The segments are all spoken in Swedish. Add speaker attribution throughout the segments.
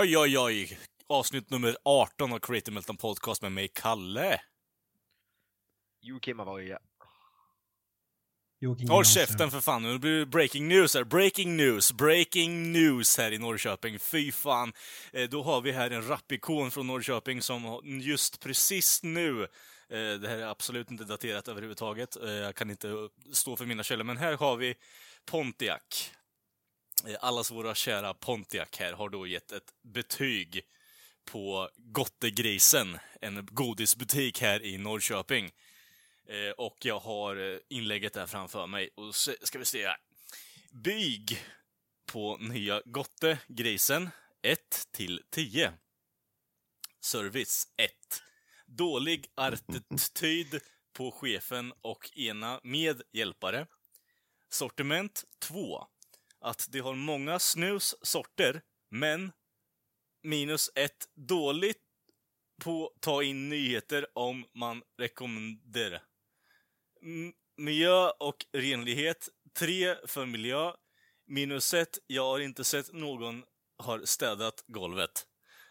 Speaker 1: Oj, oj, oj. Avsnitt nummer 18 av Creative Meltdown Podcast med mig, Kalle.
Speaker 2: Joakim Avoya.
Speaker 3: Joakim
Speaker 1: Håll käften för fan, nu blir det breaking news här. Breaking news, breaking news här i Norrköping. Fy fan. Eh, Då har vi här en rapikon från Norrköping som just precis nu eh, det här är absolut inte daterat överhuvudtaget. Eh, Jag kan inte stå för mina källor, men här har vi Pontiac. Eh, allas våra kära Pontiac här har då gett ett betyg på Gottegrisen, en godisbutik här i Norrköping. Eh, och jag har eh, inlägget där framför mig. Och så ska vi se här. Byg på nya Gottegrisen 1 till 10. Service 1. Dålig attityd på chefen och ena med hjälpare. Sortiment 2. Att de har många snussorter, men minus ett dåligt på ta in nyheter om man rekommenderar. M- miljö och renlighet. 3 för miljö. Minus ett, jag har inte sett någon har städat golvet.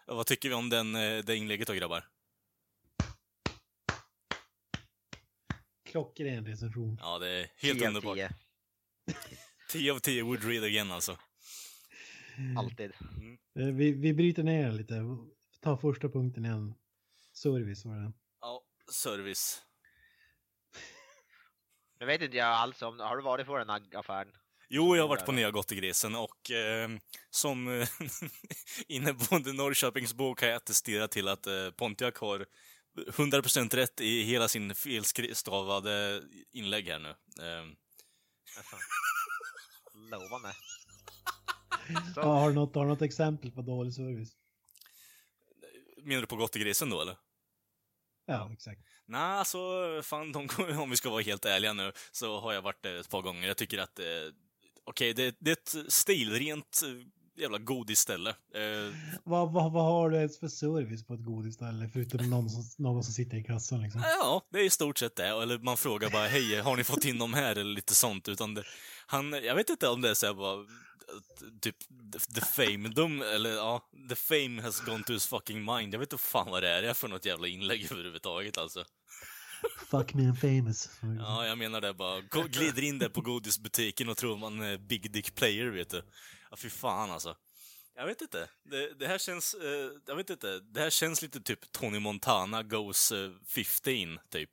Speaker 1: Vad tycker vi om den, eh, det inlägget då grabbar?
Speaker 3: Klockren recension.
Speaker 1: Ja, det är helt
Speaker 2: 10 av
Speaker 1: underbart.
Speaker 2: 10.
Speaker 1: 10 av 10 would read again alltså.
Speaker 2: Alltid.
Speaker 3: Eh, Vi, vi bryter ner lite. Ta första punkten igen. Service var det.
Speaker 1: Ja, service.
Speaker 2: Nu vet inte jag alls om, har du varit på den här affären?
Speaker 1: Jo, jag har varit på Nya Gottegrisen och eh, som eh, inneboende Norrköpingsbo kan jag attestera till att eh, Pontiac har 100% rätt i hela sin felstavade inlägg här nu. Eh,
Speaker 2: Alltså. Lovande. Så,
Speaker 3: Ja, har, du något, har du något exempel på dålig service?
Speaker 1: menar du på Gottegrisen då eller?
Speaker 3: Ja, exakt.
Speaker 1: Nej, alltså fan, de, om vi ska vara helt ärliga nu, så har jag varit där ett par gånger. Jag tycker att, eh, okej, det, det är ett stilrent jävla godisställe. Eh,
Speaker 3: Vad, vad, vad har du ens för service på ett godisställe? Förutom någon som, någon som sitter i kassan liksom.
Speaker 1: Ja, det är i stort sett det. Eller man frågar bara hej, har ni fått in dem här eller lite sånt. Utan det, han, jag vet inte om det är så här bara, typ the fame, de, eller ja, the fame has gone to his fucking mind. Jag vet inte fan vad det är för något jävla inlägg överhuvudtaget alltså.
Speaker 3: Fuck me and famous.
Speaker 1: Ja, jag menar det bara. Glider in där på godisbutiken och tror man är big dick player, vet du. Ja, fy fan alltså. Jag vet inte. Det, det här känns, eh, jag vet inte. Det här känns lite typ Tony Montana goes eh, 15, typ.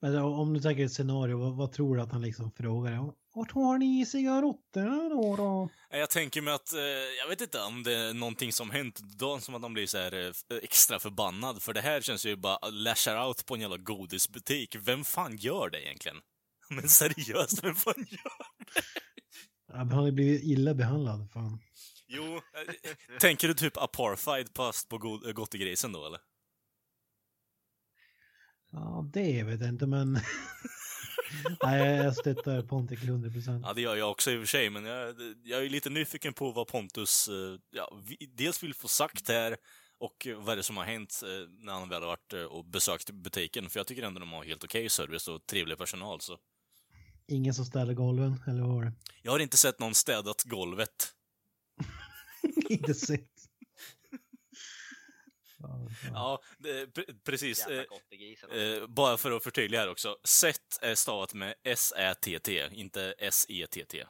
Speaker 3: Men om du tänker ett scenario, vad, vad tror du att han liksom frågar? Vart har ni cigaretterna då? då?
Speaker 1: Jag tänker mig att, eh, jag vet inte om det är någonting som hänt då som att de blir så här eh, extra förbannad. För det här känns ju bara lashar out på en jävla godisbutik. Vem fan gör det egentligen? Men seriöst, vem fan gör det?
Speaker 3: Han har blivit illa behandlad. Fan.
Speaker 1: Jo, eh, tänker du typ apartheid fast på eh, Gottegrisen då eller?
Speaker 3: Ja, det vet jag inte, men... Nej, jag stöttar Pontic till 100 procent.
Speaker 1: Ja, det gör jag också i och för sig, men jag, jag är lite nyfiken på vad Pontus eh, ja, dels vill få sagt här och vad är det som har hänt när han väl har varit och besökt butiken. För jag tycker ändå de har helt okej service och trevlig personal. Så.
Speaker 3: Ingen som ställer golven, eller vad var det?
Speaker 1: Jag har inte sett någon städat golvet.
Speaker 3: inte sett. Ja,
Speaker 1: det, pre- precis. Eh,
Speaker 2: gottegrisen.
Speaker 1: eh, bara för att förtydliga här också. Sett är stavat med S-Ä-T-T, inte S-E-T-T. Eh,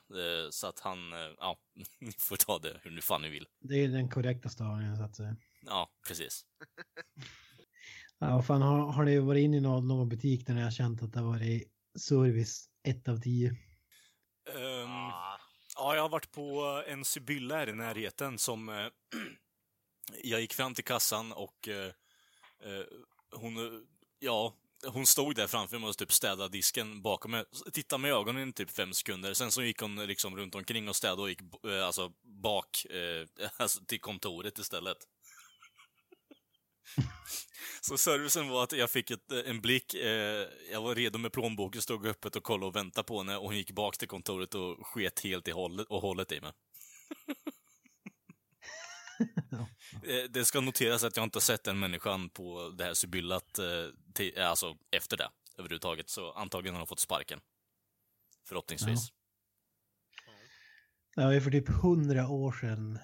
Speaker 1: så att han, eh, ja, ni får ta det hur ni fan ni vill.
Speaker 3: Det är den korrekta stavningen, så att säga.
Speaker 1: Ja, precis.
Speaker 3: Ja, vad fan, har, har ni varit inne i någon, någon butik där ni har känt att det har varit service 1 av 10?
Speaker 1: Ehm,
Speaker 2: Ah,
Speaker 1: Ja, jag har varit på en Sibylla här i närheten som... Eh, jag gick fram till kassan och eh, eh, hon... eh, Ja, hon stod där framför mig och typ städade disken bakom mig. Tittade med ögonen i typ fem sekunder. Sen så gick hon liksom runt omkring och städade och gick eh, alltså bak eh, alltså till kontoret istället. Så servicen var att jag fick ett, eh, en blick, eh, jag var redo med plånboken, stod öppet och kollade och väntade på henne och hon gick bak till kontoret och sket helt i hållet, och hållet i mig. Eh, Det ska noteras att jag inte har sett den människan på det här Sibyllat, eh, eh, alltså efter det överhuvudtaget, så antagligen har hon fått sparken. Förhoppningsvis.
Speaker 3: Det var ju för typ hundra år sedan.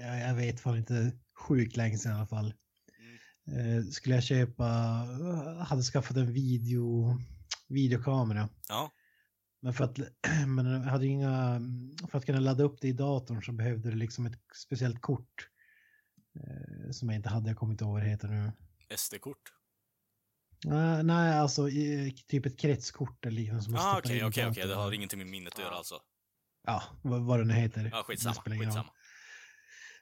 Speaker 3: Jag, jag vet fan inte sjukt länge sedan i alla fall. Eh, skulle jag köpa, hade skaffat en video, videokamera.
Speaker 1: Ja.
Speaker 3: Men för att, men jag hade inga, för att kunna ladda upp det i datorn så behövde det liksom ett speciellt kort. Eh, som jag inte hade, jag kommer inte ihåg vad det heter nu.
Speaker 1: SD-kort.
Speaker 3: Nej, nej, alltså i- typ ett kretskort eller liknande. som
Speaker 1: Ah, okej, okej, okej. Det har ingenting med minnet att göra alltså.
Speaker 3: Ja, vad, vad det nu heter.
Speaker 1: Ja, skitsamma. skitsamma.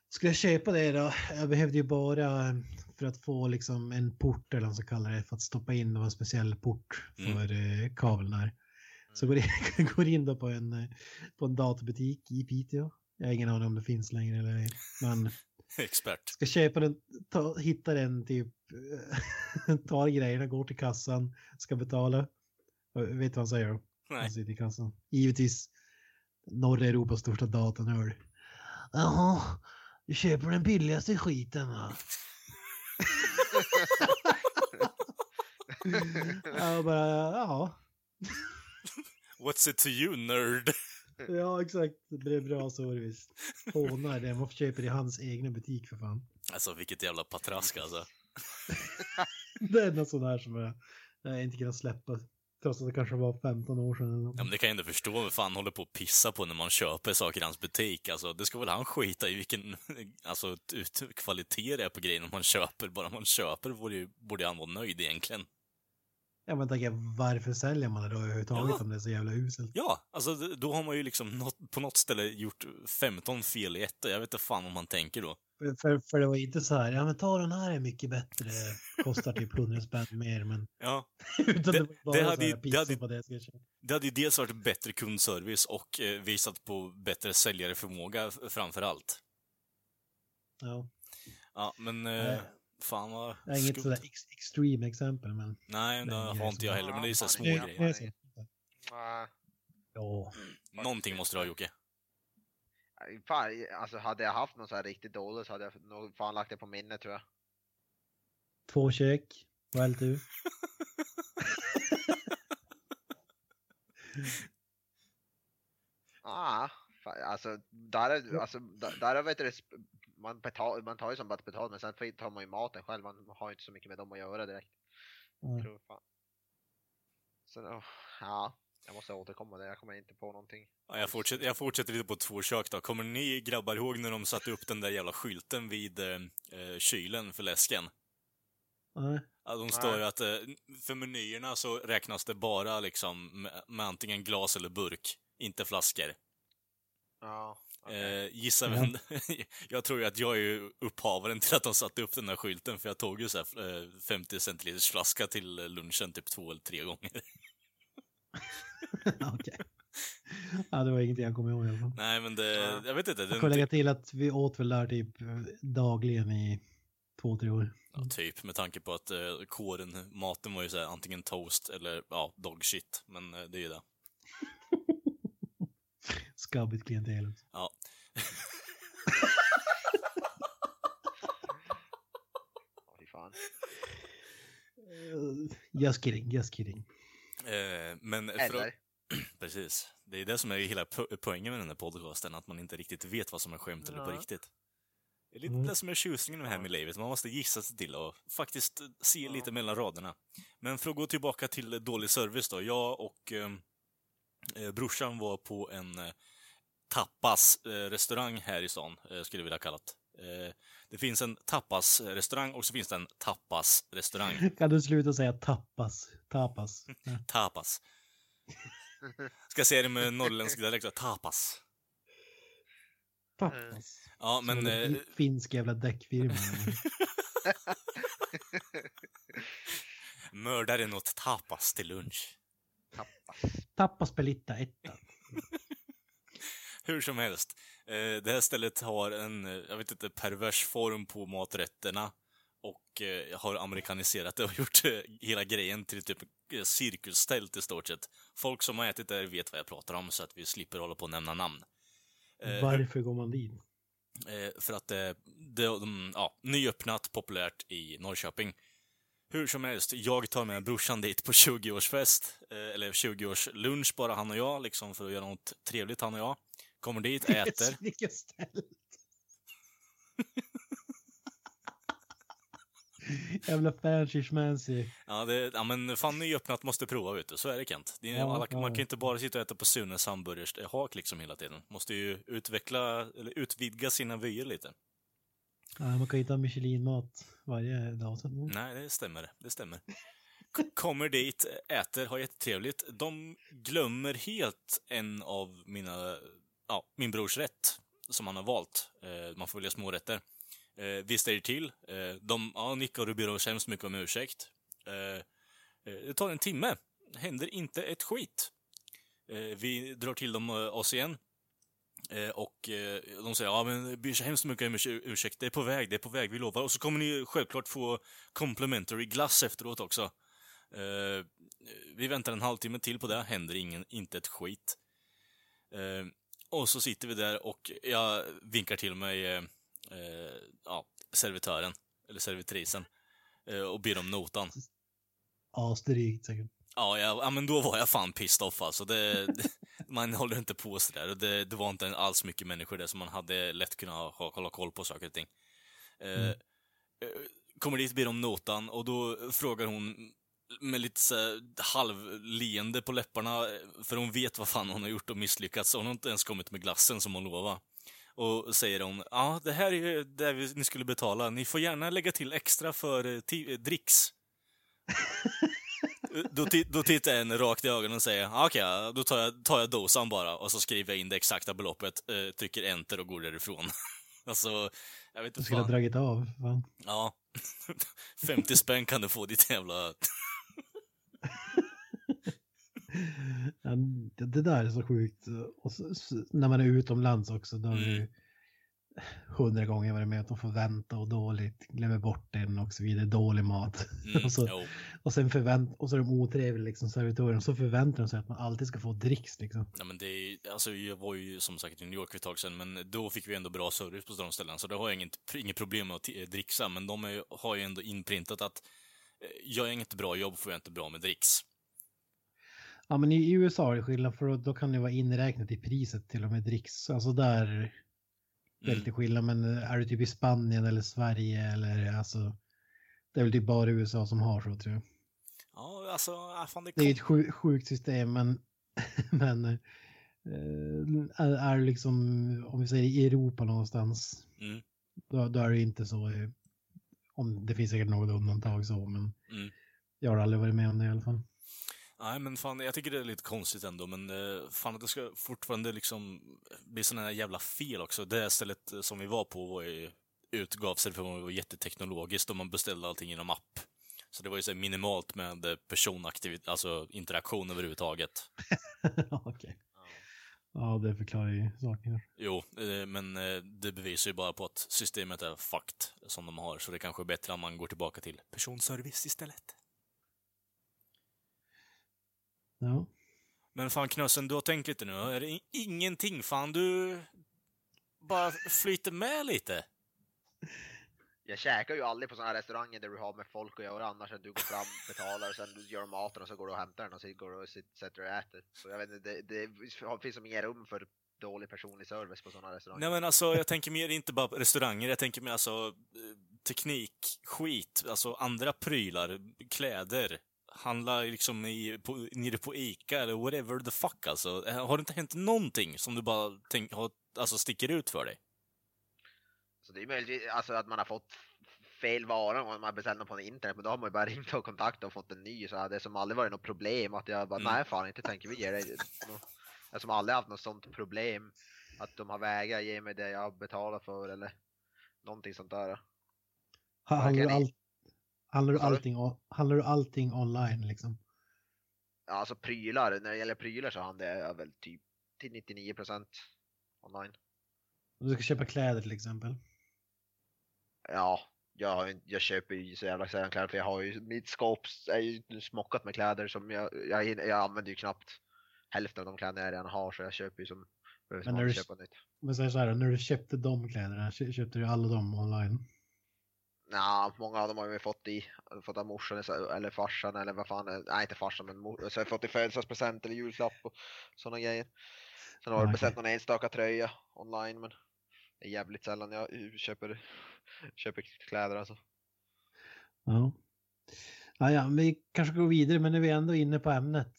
Speaker 3: Skulle jag köpa det då? Jag behövde ju bara för att få liksom en port eller vad man ska kalla det för att stoppa in det var en speciell port
Speaker 1: Mm.
Speaker 3: för eh, kabeln här. Så går in, går in då på en, eh, på en datorbutik i Piteå. Jag har ingen aning om det finns längre eller ej. Men
Speaker 1: Expert.
Speaker 3: ska köpa den, ta, hitta den typ, eh, tar grejerna, går till kassan, ska betala. Vet du vad han säger då?
Speaker 1: Nej.
Speaker 3: Han sitter i kassan. Givetvis norra Europas största datanörd. Jaha, du köper den billigaste skiten va? Jag bara, ja.
Speaker 1: What's it to you, nerd?
Speaker 3: Ja, exakt. Det blev bra service. Hånar det. Man köper i hans egna butik för fan.
Speaker 1: Alltså, vilket jävla patrask alltså.
Speaker 3: Det är något sånt här som jag, jag inte kunnat släppa. Trots att det kanske var 15 år sedan. eller något.
Speaker 1: Ja, men det kan jag inte förstå vad fan håller på att pissa på när man köper saker i hans butik. Alltså, det ska väl han skita i vilken alltså, kvalitet det är på grejerna man köper. Bara man köper borde, ju, borde han vara nöjd egentligen.
Speaker 3: Ja, men tänker varför säljer man det då överhuvudtaget
Speaker 1: Ja.
Speaker 3: om det är så jävla uselt?
Speaker 1: Ja, alltså då har man ju liksom något, på något ställe gjort 15 fel i ett. Jag vet inte fan vad man tänker då.
Speaker 3: För, för, det var inte så här, ja men ta den här är mycket bättre, kostar typ 100 spänn mer men
Speaker 1: Ja,
Speaker 3: utan det,
Speaker 1: Det-
Speaker 3: var bara
Speaker 1: det
Speaker 3: så
Speaker 1: hade ju- det hade-
Speaker 3: på det jag ska köpa.
Speaker 1: det hade ju dels varit bättre kundservice och eh, visat på bättre säljareförmåga framför allt.
Speaker 3: Ja,
Speaker 1: Ja, men eh. Fan vad
Speaker 3: det är inget sådär ex extreme exempel men.
Speaker 1: Nej, det
Speaker 3: Nej,
Speaker 1: har
Speaker 3: det
Speaker 1: inte jag heller, men det är så små
Speaker 3: Det-
Speaker 2: det-
Speaker 3: det
Speaker 1: grejer.
Speaker 2: Nej.
Speaker 3: Ja,
Speaker 1: Någonting måste du ha Jocke.
Speaker 2: Fan, alltså hade jag haft någon så här riktigt dålig så hade jag nog fan lagt det på minne tror jag.
Speaker 3: två kök, well du.
Speaker 2: Ah, fan, alltså där är, alltså, där, där är vet du, man, betal, man tar ju som bara betalt men sen får- tar man ju maten själv, man har ju inte så mycket med dem att göra direkt.
Speaker 3: Ja.
Speaker 2: Tror fan. Så, oh, ja, jag måste återkomma där, jag kommer inte på någonting.
Speaker 1: Ja, jag, fortsätter, jag fortsätter lite på två kök då. Kommer ni grabbar ihåg när de satte upp den där jävla skylten vid eh, eh, kylen för läsken?
Speaker 3: Nej.
Speaker 1: Ja, de står ju att eh, för menyerna så räknas det bara liksom med, med antingen glas eller burk, inte flaskor.
Speaker 2: Ja,
Speaker 1: Eh, gissa vem... jag tror ju att jag är upphavaren till att de satte upp den där skylten, för jag tog ju så här, eh, 50 centiliters flaska till eh, lunchen typ två eller tre gånger.
Speaker 3: Okej. Ja, det var ingenting jag kommer ihåg i alla fall.
Speaker 1: Nej, men det...
Speaker 2: Ja.
Speaker 1: Jag vet inte.
Speaker 3: Jag får lägga till att vi åt väl där typ dagligen i två, tre år.
Speaker 1: Ja, typ, med tanke på att eh, kåren, maten var ju så här, antingen toast eller ja, dog shit. Men eh, det är ju det.
Speaker 3: Skabbigt klientel.
Speaker 1: Ja.
Speaker 2: Fy fan.
Speaker 3: Uh, just kidding, just kidding.
Speaker 1: Eh, men
Speaker 2: Eller?
Speaker 1: att, precis. Det är det som är hela po- poängen med den här podcasten, att man inte riktigt vet vad som är skämt eller på riktigt. Det är lite
Speaker 3: Mm.
Speaker 1: det som är tjusningen med här med livet. Man måste gissa sig till och faktiskt se
Speaker 2: Ja.
Speaker 1: lite mellan raderna. Men för att gå tillbaka till eh, dålig service då. Jag och eh, eh, brorsan var på en eh, tapas-restaurang här i stan, eh, skulle jag vilja kalla det. Eh, det finns en tapas-restaurang och så finns det en tapas-restaurang.
Speaker 3: Kan du sluta säga tappas? Tapas. Ja.
Speaker 1: Tapas. Ska jag säga det med norrländsk dialekt? Tapas.
Speaker 3: Tapas.
Speaker 1: Ja, men... Eh,
Speaker 3: finsk jävla däckfirma.
Speaker 1: Mördaren åt tapas till lunch.
Speaker 2: Tappas.
Speaker 3: Tapas Pelitta etta.
Speaker 1: Hur som helst. Eh, det här stället har en, eh, jag vet inte, pervers form på maträtterna. Och eh, har amerikaniserat det och gjort eh, hela grejen till typ eh, cirkustält i stort sett. Folk som har ätit där vet vad jag pratar om så att vi slipper hålla på att nämna namn. Eh,
Speaker 3: Varför går man dit?
Speaker 1: För att det, det de, ja, nyöppnat, populärt i Norrköping. Hur som helst, jag tar med brorsan dit på 20-årsfest, eh, eller 20-årslunch bara han och jag, liksom för att göra något trevligt han och jag. Kommer dit, äter.
Speaker 3: Vilket. Jävla fancy schmancy.
Speaker 1: Ja, det, ja, men fan nyöppnat måste prova vet du, så är det Kent. Det är,
Speaker 3: Ja,
Speaker 1: alla,
Speaker 3: ja.
Speaker 1: Man kan inte bara sitta och äta på Sunes hamburgershak liksom hela tiden. Måste ju utveckla, eller utvidga sina vyer lite.
Speaker 3: Ja, man kan inte ha Michelin-mat varje dag.
Speaker 1: Nej, det stämmer. Det stämmer. Kommer dit, äter, har jättetrevligt. De glömmer helt en av mina, ja, min brors rätt som han har valt. Eh, man får välja smårätter. Eh, vi ställer till. Eh, de ja, nickar och ber oss hemskt mycket om ursäkt. Eh, eh, det tar en timme. Händer inte ett skit. Eh, vi drar till dem eh, oss igen. Eh, och eh, de säger ja men ber så hemskt mycket om ursäkt, det är på väg, det är på väg, vi lovar. Och så kommer ni självklart få complimentary glass efteråt också. Eh, vi väntar en halvtimme till på det, händer ingen, inte ett skit. Eh, och så sitter vi där och jag vinkar till mig eh, eh, ja, servitören, eller servitrisen, eh, och ber om notan.
Speaker 3: Asdrygt säkert.
Speaker 1: Ja, jag, ja, men då var jag fan pissed off alltså. Det, det, man håller inte på sådär. Det, det var inte alls mycket människor där som man hade lätt kunnat ha, hålla koll på saker och ting. Eh, eh, kommer dit, ber om notan och då frågar hon med lite så här halvleende på läpparna, för hon vet vad fan hon har gjort och misslyckats. Hon har inte ens kommit med glassen som hon lovade. Och säger hon, ja, det här är ju det vi- ni skulle betala. Ni får gärna lägga till extra för eh, eh, dricks. Då, då tittar jag henne rakt i ögonen och säger "Ah, okej, ja, då tar jag, tar jag dosan bara och så skriver jag in det exakta beloppet, eh, trycker enter och går därifrån. alltså, jag vet
Speaker 3: Du
Speaker 1: inte
Speaker 3: skulle ha
Speaker 1: fan.
Speaker 3: dragit av. Fan.
Speaker 1: Ja. 50 spänn kan du få ditt jävla...
Speaker 3: Ja, det, där är så sjukt. Och så, när man är utomlands också, då har
Speaker 1: Mm.
Speaker 3: du hundra gånger varit med att de får vänta och dåligt, glömmer bort en och så vidare, dålig mat.
Speaker 1: Mm,
Speaker 3: och, så,
Speaker 1: jo.
Speaker 3: och sen förvänt, och så är de otrevliga liksom, servitören, så förväntar de sig att man alltid ska få dricks liksom.
Speaker 1: Ja, men det är, alltså, jag var ju som sagt i New York för ett tag sedan, men då fick vi ändå bra service på de ställen, så det har jag inget, inget problem med att dricksa, men de är, har ju ändå inprintat att gör jag inget bra jobb får jag inte bra med dricks.
Speaker 3: Ja, men i USA är det skillnad, för då, kan det vara inräknat i priset till och med dricks. Alltså där är det
Speaker 1: Mm.
Speaker 3: lite skillnad, men är du typ i Spanien eller Sverige eller alltså, det är väl typ bara USA som har så tror jag.
Speaker 1: Ja, alltså, ah, fan det
Speaker 3: Det är
Speaker 1: kom...
Speaker 3: ett sju, sjukt system, men, men eh, är, är liksom, om vi säger i Europa någonstans,
Speaker 1: Mm.
Speaker 3: då, då är det inte så, eh, om det finns säkert något undantag så, men
Speaker 1: Mm.
Speaker 3: jag har aldrig varit med om det i alla fall.
Speaker 1: Nej, men fan, jag tycker det är lite konstigt ändå, men eh, fan att det ska fortfarande liksom bli sådana här jävla fel också. Det stället eh, som vi var på var ju, utgav sig för att vara jätteteknologiskt och man beställde allting genom app. Så det var ju så minimalt med eh, personaktivitet, alltså interaktion överhuvudtaget.
Speaker 3: Okej. Ja, det förklarar ju saker.
Speaker 1: Jo, eh, men eh, det bevisar ju bara på att systemet är fucked som de har, så det kanske är bättre om man går tillbaka till personservice istället.
Speaker 3: Ja.
Speaker 1: Men fan Knösen, du har tänkt lite nu. Är det ingenting? Fan, du bara flyter med lite.
Speaker 2: Jag käkar ju aldrig på sådana här restauranger där du har med folk att göra annars än du går fram, betalar och sen du gör maten och så går du och hämtar den och så går du och sätter dig och äter. Så jag vet inte, det, det finns som inget rum för dålig personlig service på sådana restauranger.
Speaker 1: Nej men alltså, jag tänker mer inte bara på restauranger, jag tänker mer alltså eh, teknik, skit, alltså andra prylar, kläder. Handla liksom i, på, nere på Ica eller whatever the fuck alltså. Eh, har det inte hänt någonting som du bara tänk, har, alltså sticker ut för dig?
Speaker 2: Så det är möjligt alltså, att man har fått fel vara om man har beställt något på internet, men då har man ju bara ringt och kontaktat och fått en ny. Så det har som aldrig varit något problem att jag bara,
Speaker 1: Mm.
Speaker 2: nej fan inte tänker vi ge dig. nå- Jag har som aldrig haft något sånt problem. Att de har vägrat ge mig det jag betalar för eller någonting sånt där.
Speaker 3: Har, du all, Handlar du allting, o- handlar du allting online liksom?
Speaker 2: Ja, alltså prylar, när det gäller prylar så handlar jag väl typ till 99% online.
Speaker 3: Om du ska köpa kläder till exempel.
Speaker 2: Ja, jag, jag köper ju så jävla sällan kläder för jag har ju, mitt skåp är ju smockat med kläder som jag, jag, jag använder ju knappt hälften av de kläder jag redan har så jag köper ju som,
Speaker 3: Men när du-
Speaker 2: köpa nytt.
Speaker 3: Men säg så här, när du köpte de kläderna, kö- köpte du alla dem online?
Speaker 2: Ja, många av dem har ju fått i, fått av morsan eller farsan eller vad fan, nej inte farsan men mor, så jag fått i födelsedagspresent eller julklapp och sådana grejer. Sen har jag
Speaker 3: Ja,
Speaker 2: beställt någon enstaka tröja online men det är jävligt sällan jag köper, köper kläder alltså.
Speaker 3: Ja. Ja, ja, vi kanske går vidare, men nu är vi ändå inne på ämnet.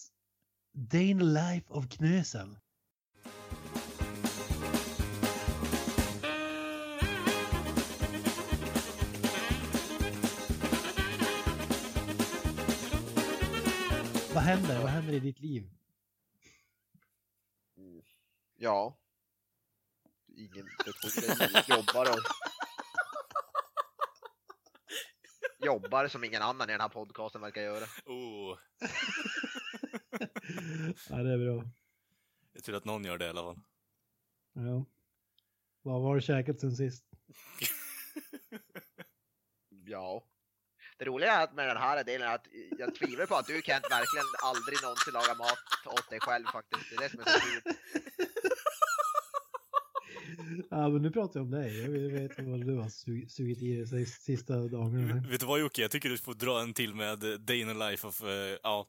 Speaker 3: Day in the life of Knösen. Vad händer? Vad händer i ditt liv?
Speaker 2: Ja. Ingen jag jobbar och Jobbar som ingen annan i den här podcasten verkar göra.
Speaker 1: Oh,
Speaker 3: Ja, det är bra.
Speaker 1: jag tror att någon gör det i alla fall.
Speaker 3: Ja. Vad har du käkat sen sist?
Speaker 2: Ja. Det roliga är att med den här delen är att jag tvivlar på att du Kent verkligen aldrig någonsin lagar mat åt dig själv faktiskt. Det är det som är så kul.
Speaker 3: Ja, men nu pratar jag om dig. Jag vill veta vad du har su- sugit i dig de sista dagarna.
Speaker 1: Vet du vad Jocke, jag tycker du får dra en till med eh, Day in the life of, ja,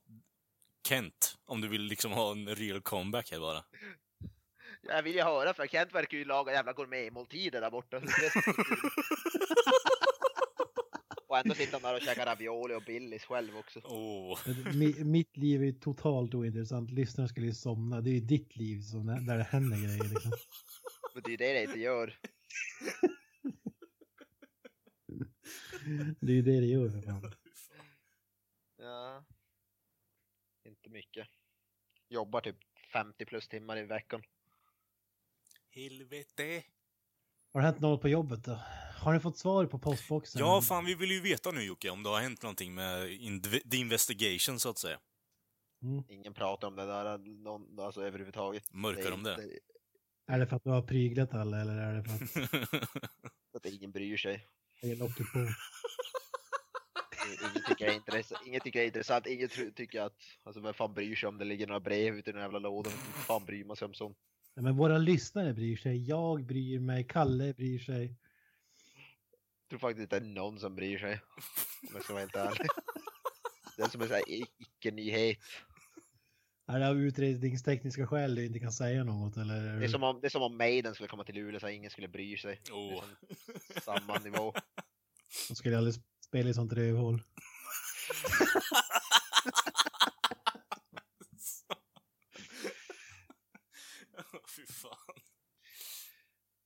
Speaker 1: Kent. Om du vill liksom ha en real comeback här bara.
Speaker 2: Jag vill ju höra för Kent verkar ju laga jävla gourmetmåltider där borta. Och ändå sitter han där och käkar ravioli och Billys själv också.
Speaker 1: Oh.
Speaker 3: Mi- Mitt liv är totalt ointressant. Lyssnarna skulle ju somna. Det är ju ditt liv som, där det händer grejer. Liksom.
Speaker 2: Men det är ju det det inte gör.
Speaker 3: Det är ju det det gör för fan.
Speaker 2: Ja. Inte mycket. Jobbar typ 50 plus timmar i veckan.
Speaker 1: Helvete.
Speaker 3: Har det hänt något på jobbet då? Har ni fått svar på postboxen?
Speaker 1: Ja, fan, vi vill ju veta nu Jocke, om det har hänt någonting med inv- the investigation så att säga.
Speaker 3: Mm.
Speaker 2: Ingen pratar om det där någon, alltså överhuvudtaget.
Speaker 1: Mörkar de det?
Speaker 2: det
Speaker 3: Är det för att du har pryglat alla eller är det för att
Speaker 2: att ingen bryr sig.
Speaker 3: det är locket på?
Speaker 2: Ingen tycker det är intressant. Ingen tycker det är intressant. Ingen tr- tycker att, alltså vem fan bryr sig om det ligger några brev ute i den jävla lådan? Vem fan bryr man sig om sånt?
Speaker 3: Ja, men våra lyssnare bryr sig. Jag bryr mig. Kalle bryr sig.
Speaker 2: Jag tror faktiskt inte det är någon som bryr sig. Om jag ska vara helt ärlig. Det är som en sån här icke-nyhet.
Speaker 3: Är det av utredningstekniska skäl du inte kan säga något eller?
Speaker 2: Det är som om, det är som om Maiden skulle komma till Luleå så att ingen skulle bry sig.
Speaker 1: Oh.
Speaker 2: samma nivå.
Speaker 3: De skulle aldrig spela i sånt rövhål.
Speaker 1: Fy fan.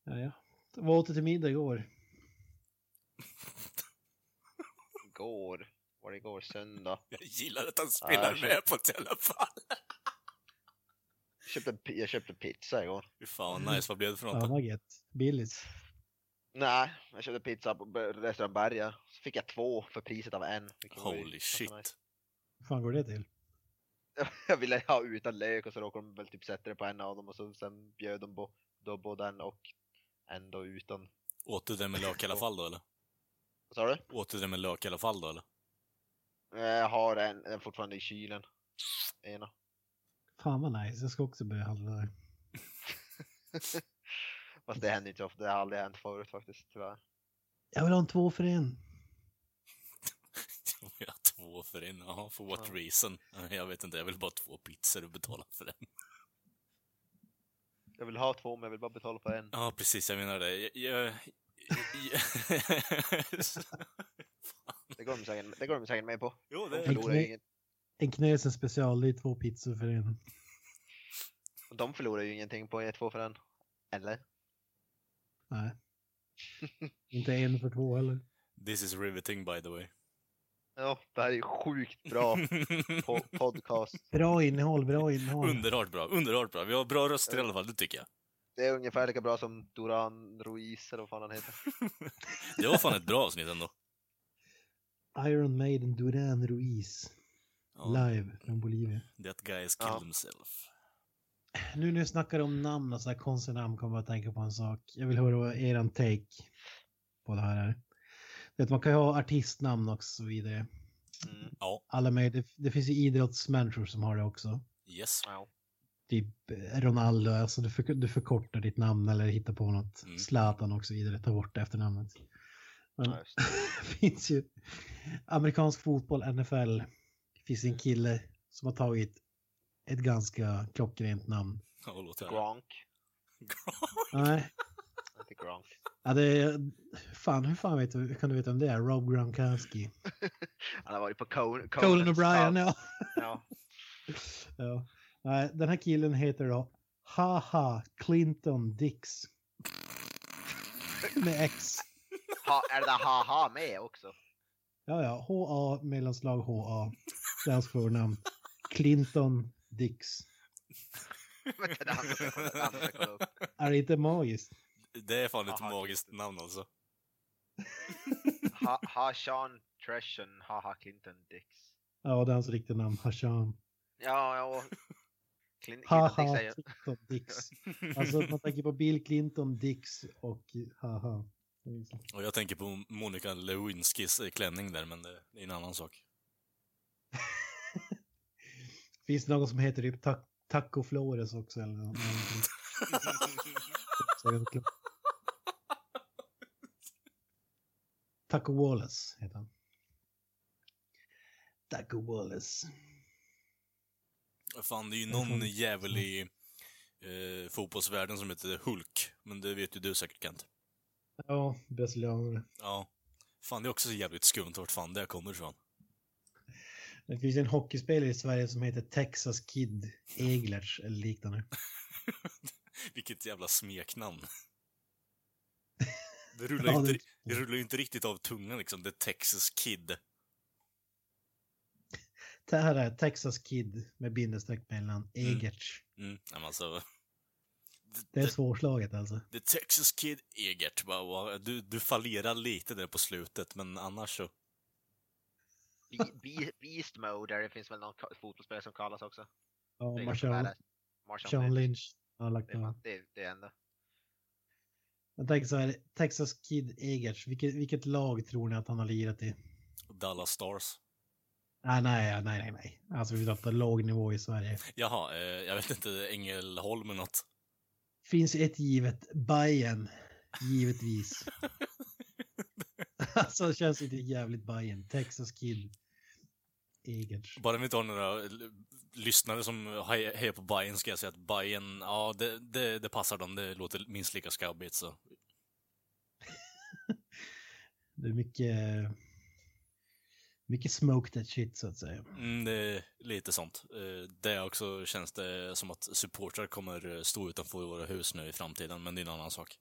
Speaker 3: Ja, ja. Vad åt du till middag igår?
Speaker 2: Igår, var det igår? Söndag.
Speaker 1: Jag gillar att han spelar
Speaker 2: jag
Speaker 1: med på det i alla fall.
Speaker 2: Jag köpte, jag köpte pizza igår.
Speaker 1: Fy fan vad nice, vad blev det för något
Speaker 3: Fan
Speaker 1: då?
Speaker 3: vad gött. Billys.
Speaker 2: Nej, jag köpte pizza på restaurang Berga. Så fick jag två för priset av en.
Speaker 1: Holy shit.
Speaker 3: Hur fan går det till?
Speaker 2: Jag ville ha utan lök och så råkade de väl typ sätta det på en av dem och så sen bjöd de på då både den och en då utan.
Speaker 1: Åt du det med lök i alla fall då eller?
Speaker 2: Vad sa du?
Speaker 1: Åt du det med lök i alla fall då eller?
Speaker 2: Jag har en, en fortfarande i kylen. Ena.
Speaker 3: Fan vad nice. Jag ska också börja handla där.
Speaker 2: Fast det händer inte ofta, det har aldrig hänt förut faktiskt tyvärr.
Speaker 3: Jag vill ha en två för en.
Speaker 1: Jag har två för en, jaha, for what
Speaker 2: Ja.
Speaker 1: reason? Jag vet inte, jag vill bara två pizzor och betala för en.
Speaker 2: Jag vill ha två men jag vill bara betala för en.
Speaker 1: Ja, precis, jag menar det. Jag... jag, jag...
Speaker 2: Det går de säkert, det går de säkert med på.
Speaker 1: jo,
Speaker 2: De
Speaker 1: det...
Speaker 2: förlorar ju inget,
Speaker 3: En knösen special, det är två pizzor för en.
Speaker 2: de förlorar ju ingenting på ett två för en. Eller?
Speaker 3: Nej. Inte en för två heller.
Speaker 1: This is riveting by the way.
Speaker 2: Ja, det här är ju sjukt bra po- podcast.
Speaker 3: Bra innehåll, bra innehåll.
Speaker 1: underbart bra, underbart bra. Vi har bra röster i alla fall, det tycker jag.
Speaker 2: Det är ungefär lika bra som Duran Ruiz eller vad fan han heter.
Speaker 1: Det var fan ett bra avsnitt ändå.
Speaker 3: Iron Maiden Duran Ruiz.
Speaker 1: Ja,
Speaker 3: Live från Bolivia.
Speaker 1: That guy has killed
Speaker 2: Ja.
Speaker 1: himself.
Speaker 3: Nu när jag snackar om namn och så här konstiga namn kommer jag att tänka på en sak. Jag vill höra eran take på det här är. Vet, man kan ju ha artistnamn och så vidare.
Speaker 2: Mm.
Speaker 1: Ja,
Speaker 3: Alla med, det, det finns ju idrottsmänniskor som har det också.
Speaker 1: yes.
Speaker 2: Ja.
Speaker 3: Typ Ronaldo, alltså du, för, du förkortar ditt namn eller hittar på något.
Speaker 1: Mm.
Speaker 3: Zlatan och så vidare, ta bort efternamnet. Men
Speaker 2: Ja, det.
Speaker 3: finns ju amerikansk fotboll, NFL. Det finns en kille som har tagit ett ganska klockrent namn.
Speaker 1: Höra.
Speaker 2: Gronk.
Speaker 3: Nej,
Speaker 2: Inte Gronk.
Speaker 3: ja, det är, fan hur fan vet du, kan du veta om det är? Rob Gronkowski.
Speaker 2: Han har varit på Conan.
Speaker 3: Colin O'Brien, ja.
Speaker 2: ja.
Speaker 3: ja. Nej, den här killen heter då Haha Clinton Dix. Med X.
Speaker 2: Ha, är det där haha med också?
Speaker 3: Ja, ja, HA mellanslag HA. Det är hans förnamn. Clinton Dix.
Speaker 2: Det det.
Speaker 3: Är det inte magiskt?
Speaker 1: Det är fan ett
Speaker 2: Aha,
Speaker 1: magiskt namn alltså.
Speaker 2: Ha, ha Sean Treshen, haha Clinton Dix.
Speaker 3: Ja, det är hans riktiga namn. Hashan.
Speaker 2: Ja, ja. Clin, Clinton Dix
Speaker 3: Haha. Clinton Dix. Alltså man tänker på Bill Clinton Dix och haha.
Speaker 1: Och jag tänker på Monica Lewinskis eh, klänning där, men det är en annan sak.
Speaker 3: Finns det någon som heter typ Ta- Taco Flores också eller. Taco Wallace heter han. Taco Wallace.
Speaker 1: Fan, det är ju någon
Speaker 3: får-
Speaker 1: jävel i eh, fotbollsvärlden som heter Hulk. Men det vet ju du säkert Kent.
Speaker 3: Ja, brasilianare.
Speaker 1: Ja. Fan, det är också så jävligt skumt vart fan det kommer ifrån.
Speaker 3: Det finns en hockeyspelare i Sverige som heter Texas Kid Eglerts eller liknande.
Speaker 1: Vilket jävla smeknamn. Det rullar,
Speaker 3: Ja,
Speaker 1: inte,
Speaker 3: det-
Speaker 1: rullar inte riktigt av tungan liksom. The Texas Kid.
Speaker 3: Det här är Texas Kid med bindestreck mellan Egerts.
Speaker 1: Mm, men alltså.
Speaker 3: Det är svårslaget alltså.
Speaker 1: the Texas Kid Egert. Du, du fallerar lite där på slutet, men annars så.
Speaker 2: Be, be, beast Mode, där det finns väl någon fotbollsspelare som kallas också.
Speaker 3: Ja, Marshall.
Speaker 2: Marshall Lynch.
Speaker 3: Har lagt
Speaker 2: Det det, det är ändå.
Speaker 3: Jag tänker så här, Texas Kid Egerts, vilket, vilket lag tror ni att han har lirat i?
Speaker 1: Dallas Stars.
Speaker 3: Nej, nej, nej, nej, nej. Alltså vi pratar låg nivå i Sverige.
Speaker 1: Jaha, eh, jag vet inte, Ängelholm eller något.
Speaker 3: Finns ett givet, Bayern, givetvis. alltså det känns inte jävligt Bayern. Texas Kid Egerts.
Speaker 1: Bara vi inte har några lyssnare som hej- hejar på Bayern ska jag säga att Bayern, ja det, det, det passar dem. Det låter minst lika skabbigt så.
Speaker 3: Det är mycket, mycket smoke that shit så att säga.
Speaker 1: Mm, det är lite sånt. Eh, Det också känns det som att supportrar kommer stå utanför våra hus nu i framtiden, men det är en annan sak.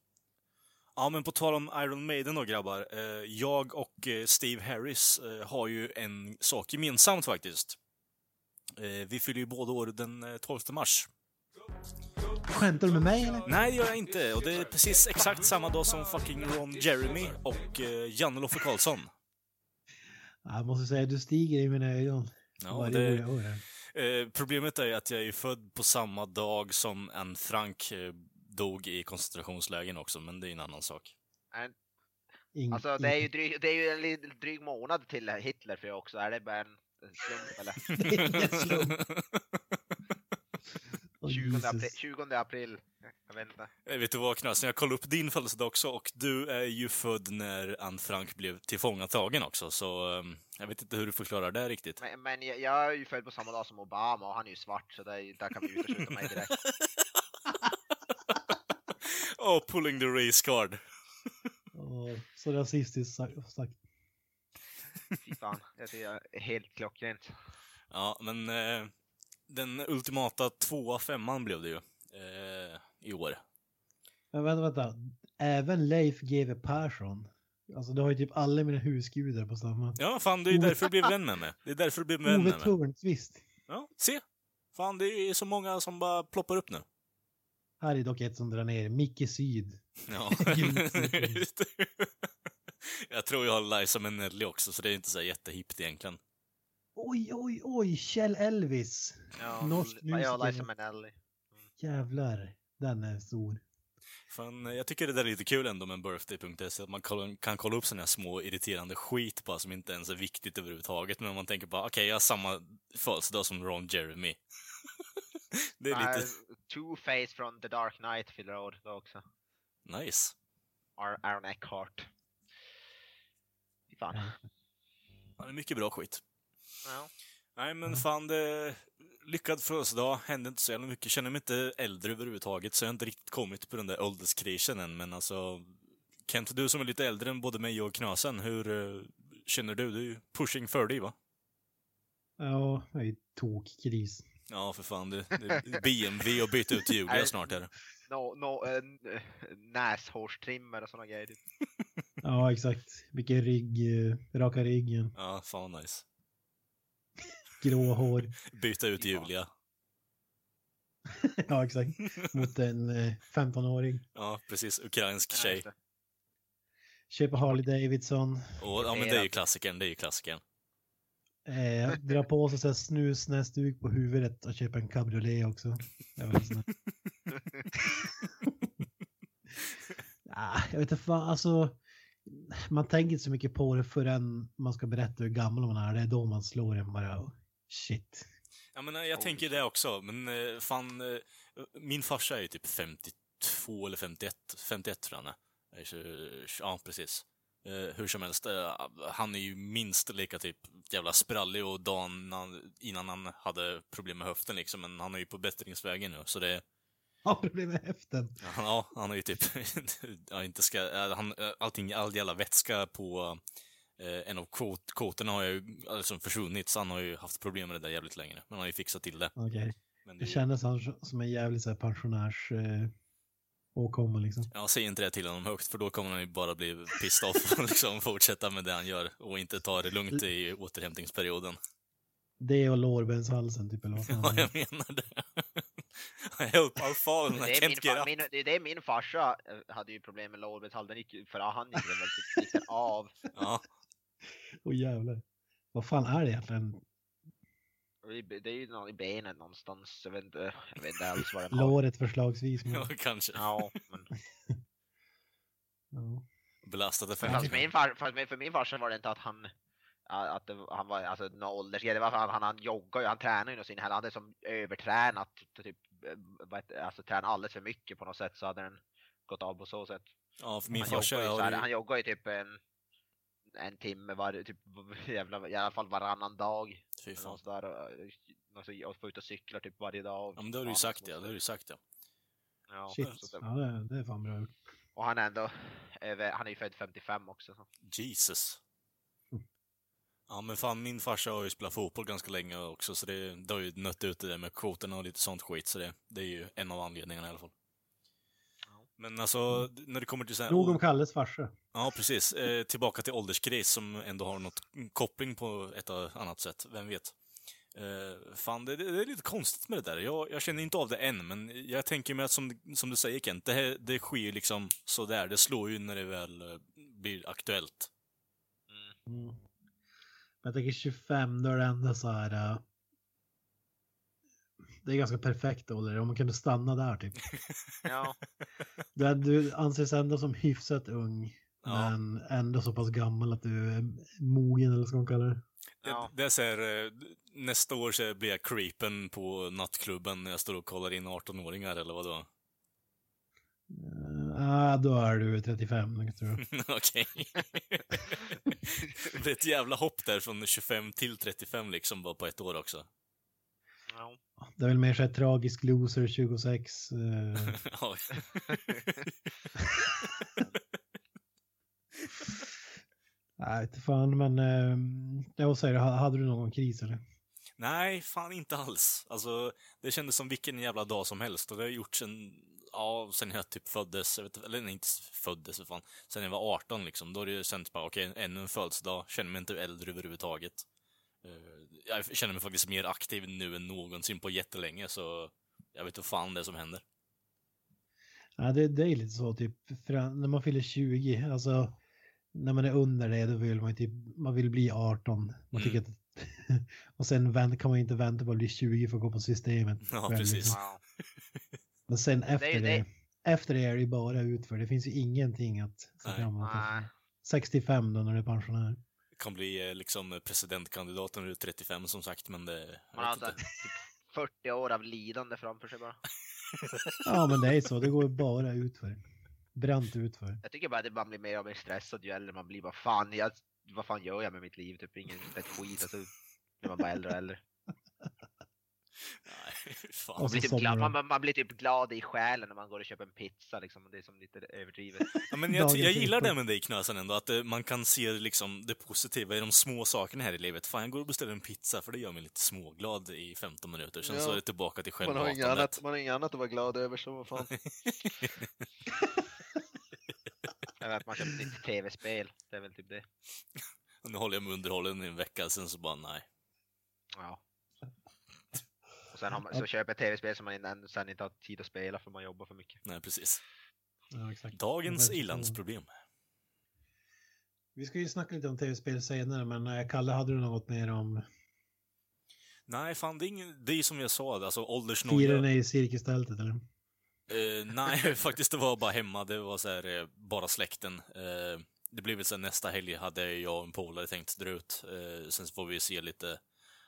Speaker 1: Ja, men på tal om Iron Maiden då grabbar. eh, Jag och eh, Steve Harris eh, har ju en sak gemensamt faktiskt. Eh, Vi fyller ju båda år den eh, 12 mars.
Speaker 3: Skämtar du med mig eller?
Speaker 1: Nej, det gör jag inte. Och det är precis exakt samma dag som fucking Ron Jeremy och eh, Janne Loffe Karlsson.
Speaker 3: Jag måste säga, du stiger i mina ögon.
Speaker 1: Ja, det. Eh, problemet är att jag är född på samma dag som en Frank eh, dog i koncentrationslägren också, men det är en annan sak.
Speaker 2: En-
Speaker 3: Ing-
Speaker 2: Alltså det är ju dryg, det är ju en dryg månad till Hitler för jag också. Är det bara en en slump eller?
Speaker 3: Det är ingen slump. Åh,
Speaker 2: 20 april,
Speaker 3: Jesus.
Speaker 2: 20 april. Jag vet inte.
Speaker 1: Eh, vet du vad Knasen, jag kollade upp din födelsedag också och du är ju född när Anne Frank blev tillfångatagen också, så eh, jag vet inte hur du förklarar det riktigt.
Speaker 2: Men, men jag, jag är ju född på samma dag som Obama och han är ju svart så det är, där kan vi utesluta mig direkt.
Speaker 1: Oh, pulling the race card.
Speaker 3: Åh, så rasistiskt sagt. sagt.
Speaker 2: Fy fan, jag tycker jag är helt klockrent.
Speaker 1: Ja, men eh, den ultimata tvåa femman blev det ju eh, i år.
Speaker 3: Men vänta, vänta. Även Leif GW Persson. Alltså du har ju typ alla mina husgudar på samma.
Speaker 1: Ja, fan, det är därför du blev vän med mig. Det är därför du blev vän med mig.
Speaker 3: Törnqvist.
Speaker 1: Ja, se! Fan, det är så många som bara ploppar upp nu.
Speaker 3: Här är dock ett som drar ner. Micke Syd.
Speaker 1: Ja. Jag tror jag har Liza Minnelli också, så det är inte så jättehippt egentligen.
Speaker 3: Oj, oj, oj, Kjell Elvis.
Speaker 2: Ja,
Speaker 3: Norsk
Speaker 2: ja,
Speaker 3: musiker.
Speaker 2: Liza Minnelli.
Speaker 3: Jävlar, den är stor.
Speaker 1: Fan, jag tycker det där är lite kul ändå med birthday.se, att man kan kolla upp såna här små irriterande skit bara som inte ens är viktigt överhuvudtaget, men man tänker bara okej, jag har samma födelsedag som Ron Jeremy. det är lite
Speaker 2: Two-Face från The Dark Knight fyller år då också.
Speaker 1: nice.
Speaker 2: Ar- Aaron Eckhart. Fy fan.
Speaker 1: Ja, det är mycket bra skit.
Speaker 2: Ja.
Speaker 1: Nej men fan, det... lyckad födelsedag, hände inte så jävla mycket. Känner mig inte äldre överhuvudtaget, så jag har inte riktigt kommit på den där ålderskrisen än, men alltså... Kent, du som är lite äldre än både mig och Knasen, hur eh, känner du? Du är ju pushing 40, va?
Speaker 3: Ja, jag är tokkris.
Speaker 1: Ja, för fan. Det, det är BMW och byta ut Julia snart är det.
Speaker 2: No, no, äh, näshårstrimmer och såna grejer.
Speaker 3: Ja, exakt. Vilken rygg, eh, raka ryggen,
Speaker 1: Ja, fan nice.
Speaker 3: Grå hår.
Speaker 1: Byta ut. Julia.
Speaker 3: ja, exakt. Mot en eh, 15-åring.
Speaker 1: Ja, precis. Ukrainsk tjej.
Speaker 3: Köpa Harley Davidson.
Speaker 1: Och, ja, men det är ju klassikern. Det är ju klassikern.
Speaker 3: Eh, dra på sig så här snusnäsduk på huvudet och köpa en cabriolet också. Ah, jag vet inte fan, alltså. Man tänker inte så mycket på det förrän man ska berätta hur gammal man är. Det är då man slår en bara. Shit.
Speaker 1: Ja, men eh, jag
Speaker 2: Oh,
Speaker 1: tänker det också, men eh, fan, eh, min farsa är ju typ 52 eller 51, 51 tror jag är. Ja, precis. Hur som helst, han är ju minst lika typ jävla sprallig och dagen han- innan han hade problem med höften liksom, men han är ju på bättringsvägen nu, så det
Speaker 3: Har problem med häften.
Speaker 1: Ja, han har ju typ, ja, inte ska, han, allting, all jävla vätska på eh, en av kvot, kvoterna har ju alltså försvunnit, så han har ju haft problem med det där jävligt länge. Men han har ju fixat till det.
Speaker 3: Okej.
Speaker 1: Men det
Speaker 3: Det kändes han som en jävligt så här pensionärs eh, åkomma liksom.
Speaker 1: ja, säg inte det till honom högt, för då kommer han ju bara bli pissed off och liksom fortsätta med det han gör och inte ta det lugnt i återhämtningsperioden.
Speaker 3: Det och lårbenshalsen typ eller vad fan
Speaker 1: Ja, jag menar det. Help, I'll fall, I
Speaker 2: Det är,
Speaker 1: can't
Speaker 2: min,
Speaker 1: get up.
Speaker 2: min, det är min farsa eh, hade ju problem med lårbetall, den gick ju- för han gick väl typ- av.
Speaker 1: Ja,
Speaker 3: Åh jävlar. Vad fan är det egentligen?
Speaker 2: Det är ju nå- i benet någonstans, jag vet inte, jag vet inte alls vad den har.
Speaker 3: Låret förslagsvis. Men,
Speaker 1: ja, kanske.
Speaker 2: Ja, men
Speaker 3: ja.
Speaker 1: Belastade för
Speaker 2: fast min far, fast min- för min farsa var det inte att han att det, han var alltså någon åldersgrej, det var att han, han joggar ju, han tränar ju nog sin, han hade som övertränat, typ, eh, alltså tränat alldeles för mycket på något sätt så hade den gått av på så sätt.
Speaker 1: Ja, för min
Speaker 2: han,
Speaker 1: farsa
Speaker 2: joggar ju, så
Speaker 1: har
Speaker 2: här,
Speaker 1: ju...
Speaker 2: han joggar ju typ en, en timme var, typ, jävla, i alla fall varannan dag.
Speaker 1: Fy fan.
Speaker 2: sådär, och, och får ut och cyklar typ varje dag.
Speaker 1: Ja, men det har du ju sagt ja, det har du ju sagt ja.
Speaker 2: Ja,
Speaker 3: Shit.
Speaker 2: så det-
Speaker 3: Ja, det, det är fan bra gjort.
Speaker 2: Och han är ändå, över, han är ju född 55 också. Så.
Speaker 1: Jesus.
Speaker 3: Mm.
Speaker 1: Ja men fan, min farsa har ju spelat fotboll ganska länge också, så det, det har ju nött ut det där med kvoterna och lite sånt skit, så det, det är ju en av anledningarna i alla fall. Men alltså, när det kommer till så här...
Speaker 3: Nog om Kalles farsa.
Speaker 1: Ja, precis. Eh, tillbaka till ålderskris som ändå har något koppling på ett eller annat sätt, vem vet? Eh, fan, det, det är lite konstigt med det där. Jag, jag känner inte av det än, men jag tänker mig att som, som du säger Kent, det, här- det sker ju liksom sådär. Det slår ju när det väl eh, blir aktuellt.
Speaker 3: Mm. Men jag tänker 25, då är det ändå så här. Det är ganska perfekt ålder, om man kunde stanna där typ.
Speaker 2: Ja,
Speaker 3: Du, är- du anses ändå som hyfsat ung,
Speaker 1: Ja.
Speaker 3: men ändå så pass gammal att du är mogen eller vad ska man kalla det.
Speaker 2: Ja.
Speaker 1: Det, det är så här, eh, nästa år så blir jag creepen på nattklubben när jag står och kollar in 18-åringar, eller vad då?
Speaker 3: Ja, då är du 35, tror jag.
Speaker 1: Okej. det blir ett jävla hopp där från 25 till 35 liksom, bara på ett år också.
Speaker 2: ja.
Speaker 3: Det är väl mer så här tragisk loser 26. eh. Nej, inte fan, men eh, jag säger, ha- hade du någon kris eller?
Speaker 1: Nej, fan inte alls. Alltså, det kändes som vilken jävla dag som helst och det har gjort sen, ja, sen jag typ föddes, jag vet, eller nej, inte föddes, för fan. Sen jag var 18 liksom, då har det ju känts bara, okej, ännu en födelsedag, känner mig inte äldre överhuvudtaget. Eh, jag känner mig faktiskt mer aktiv nu än någonsin på jättelänge, så jag vet inte fan det som händer.
Speaker 3: Ja, det, det är lite så typ, för när man fyller 20, alltså när man är under det då vill man typ, man vill bli 18. Man tycker
Speaker 1: Mm.
Speaker 3: att, och sen vänt, kan man inte vänta på att bli 20 för att gå på systemet.
Speaker 1: Ja,
Speaker 3: Själv,
Speaker 1: precis.
Speaker 3: liksom.
Speaker 2: Ja.
Speaker 3: Men sen
Speaker 2: det är
Speaker 3: efter det,
Speaker 2: det.
Speaker 3: efter det är det ju bara utför. Det finns ju ingenting att se fram emot.
Speaker 2: Nej.
Speaker 3: 65 då när du är pensionär.
Speaker 1: Kan bli eh, liksom presidentkandidat när du är 35 som sagt, men det...
Speaker 2: Man alltså
Speaker 1: inte.
Speaker 2: typ 40 år av lidande framför sig bara.
Speaker 3: Ja men det är så, det går bara utför. Brant utför.
Speaker 2: Jag tycker bara att man blir mer och mer stressad ju äldre man blir. Bara fan, jag, vad fan gör jag med mitt liv? Typ ingen ett skit. Alltså, blir man bara äldre och äldre. Man blir, typ glad, man, man blir typ glad i själen när man går och köper en pizza liksom. och Det är som lite överdrivet.
Speaker 1: Ja, men jag, jag gillar det med dig Knösen ändå, att eh, man kan se liksom det positiva i de små sakerna här i livet. Fan, jag går och beställer en pizza för det gör mig lite småglad i 15 minuter, sen
Speaker 4: Ja.
Speaker 1: så är det tillbaka till
Speaker 4: Man har, inget
Speaker 1: självhatandet.
Speaker 4: annat, man har inget annat att vara glad över, så vad fan.
Speaker 2: Eller att man köper ett nytt tv-spel. Det är väl typ det.
Speaker 1: Och nu håller jag mig underhållen i en vecka, sen så bara nej.
Speaker 2: Ja. Sen har man, så köper ett tv-spel som man in- sen inte har tid att spela för man jobbar för mycket.
Speaker 1: Nej, precis.
Speaker 3: Ja, exakt.
Speaker 1: Dagens
Speaker 3: Jag
Speaker 1: ilandsproblem.
Speaker 3: Vi ska ju snacka lite om tv-spel senare, men eh, Kalle, hade du något mer om
Speaker 1: Nej, fan det är, ingen, det är som jag sa, alltså åldersnoja.
Speaker 3: i cirkustältet eller?
Speaker 1: Eh, nej, faktiskt det var bara hemma, det var så här, eh, bara släkten. Eh, det blev väl så här, nästa helg hade jag och en polare tänkt dra ut. Eh, sen så får vi se lite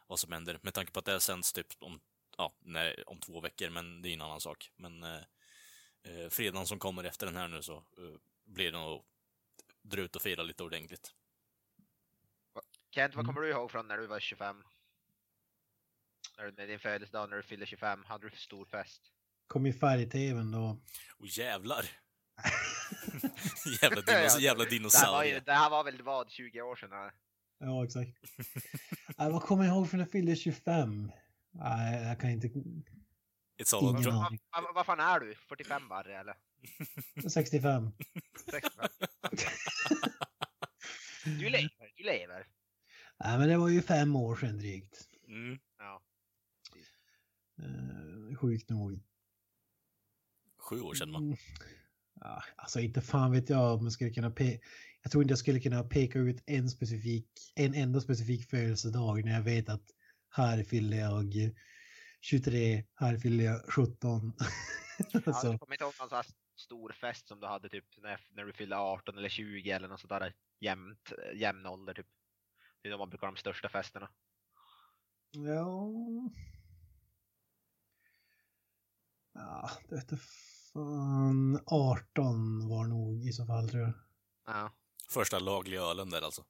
Speaker 1: vad som händer. Med tanke på att det sänds typ om, ja, nej, om två veckor, men det är en annan sak. Men eh, eh, fredagen som kommer efter den här nu så eh, blir det nog dra ut och fira lite ordentligt.
Speaker 2: Kent, vad
Speaker 3: Mm.
Speaker 2: kommer du ihåg från när du var 25? När du, med din födelsedag, när du fyllde 25, hade du stor fest?
Speaker 3: Kom i färg-tvn då.
Speaker 1: Och jävlar! jävla, dinos jävla
Speaker 2: Det här, var ju,
Speaker 1: dinosaurie.
Speaker 2: det här var väl vad, 20 år sedan? Här.
Speaker 3: Ja, exakt. Nej, vad kommer jag ihåg från när jag fyllde 25? Nej, jag kan inte...
Speaker 1: It's all
Speaker 3: Ingen
Speaker 2: Vad
Speaker 3: aning.
Speaker 2: va, vad fan är du? 45 barre eller?
Speaker 3: 65.
Speaker 2: 65? Du lever, du lever.
Speaker 3: Nej, men det var ju fem år sedan drygt.
Speaker 1: mm.
Speaker 2: Ja.
Speaker 3: Uh, sjukt nog.
Speaker 1: Sju år sedan va?
Speaker 3: Mm. Ja, alltså inte fan vet jag om jag skulle kunna pe- Jag tror inte jag skulle kunna peka ut en specifik, en enda specifik födelsedag när jag vet att här fyller jag 23, här fyller jag 17.
Speaker 2: Ja,
Speaker 3: alltså,
Speaker 2: du kommer inte ihåg någon sån här stor fest som du hade typ när, när du fyllde 18 eller 20 eller något sånt där jämnt, jämn ålder typ. Det är då man brukar ha de största festerna.
Speaker 3: ja. Ja, det vete fan. 18 var nog i så fall tror jag.
Speaker 2: Ja.
Speaker 1: Första lagliga ölen där alltså.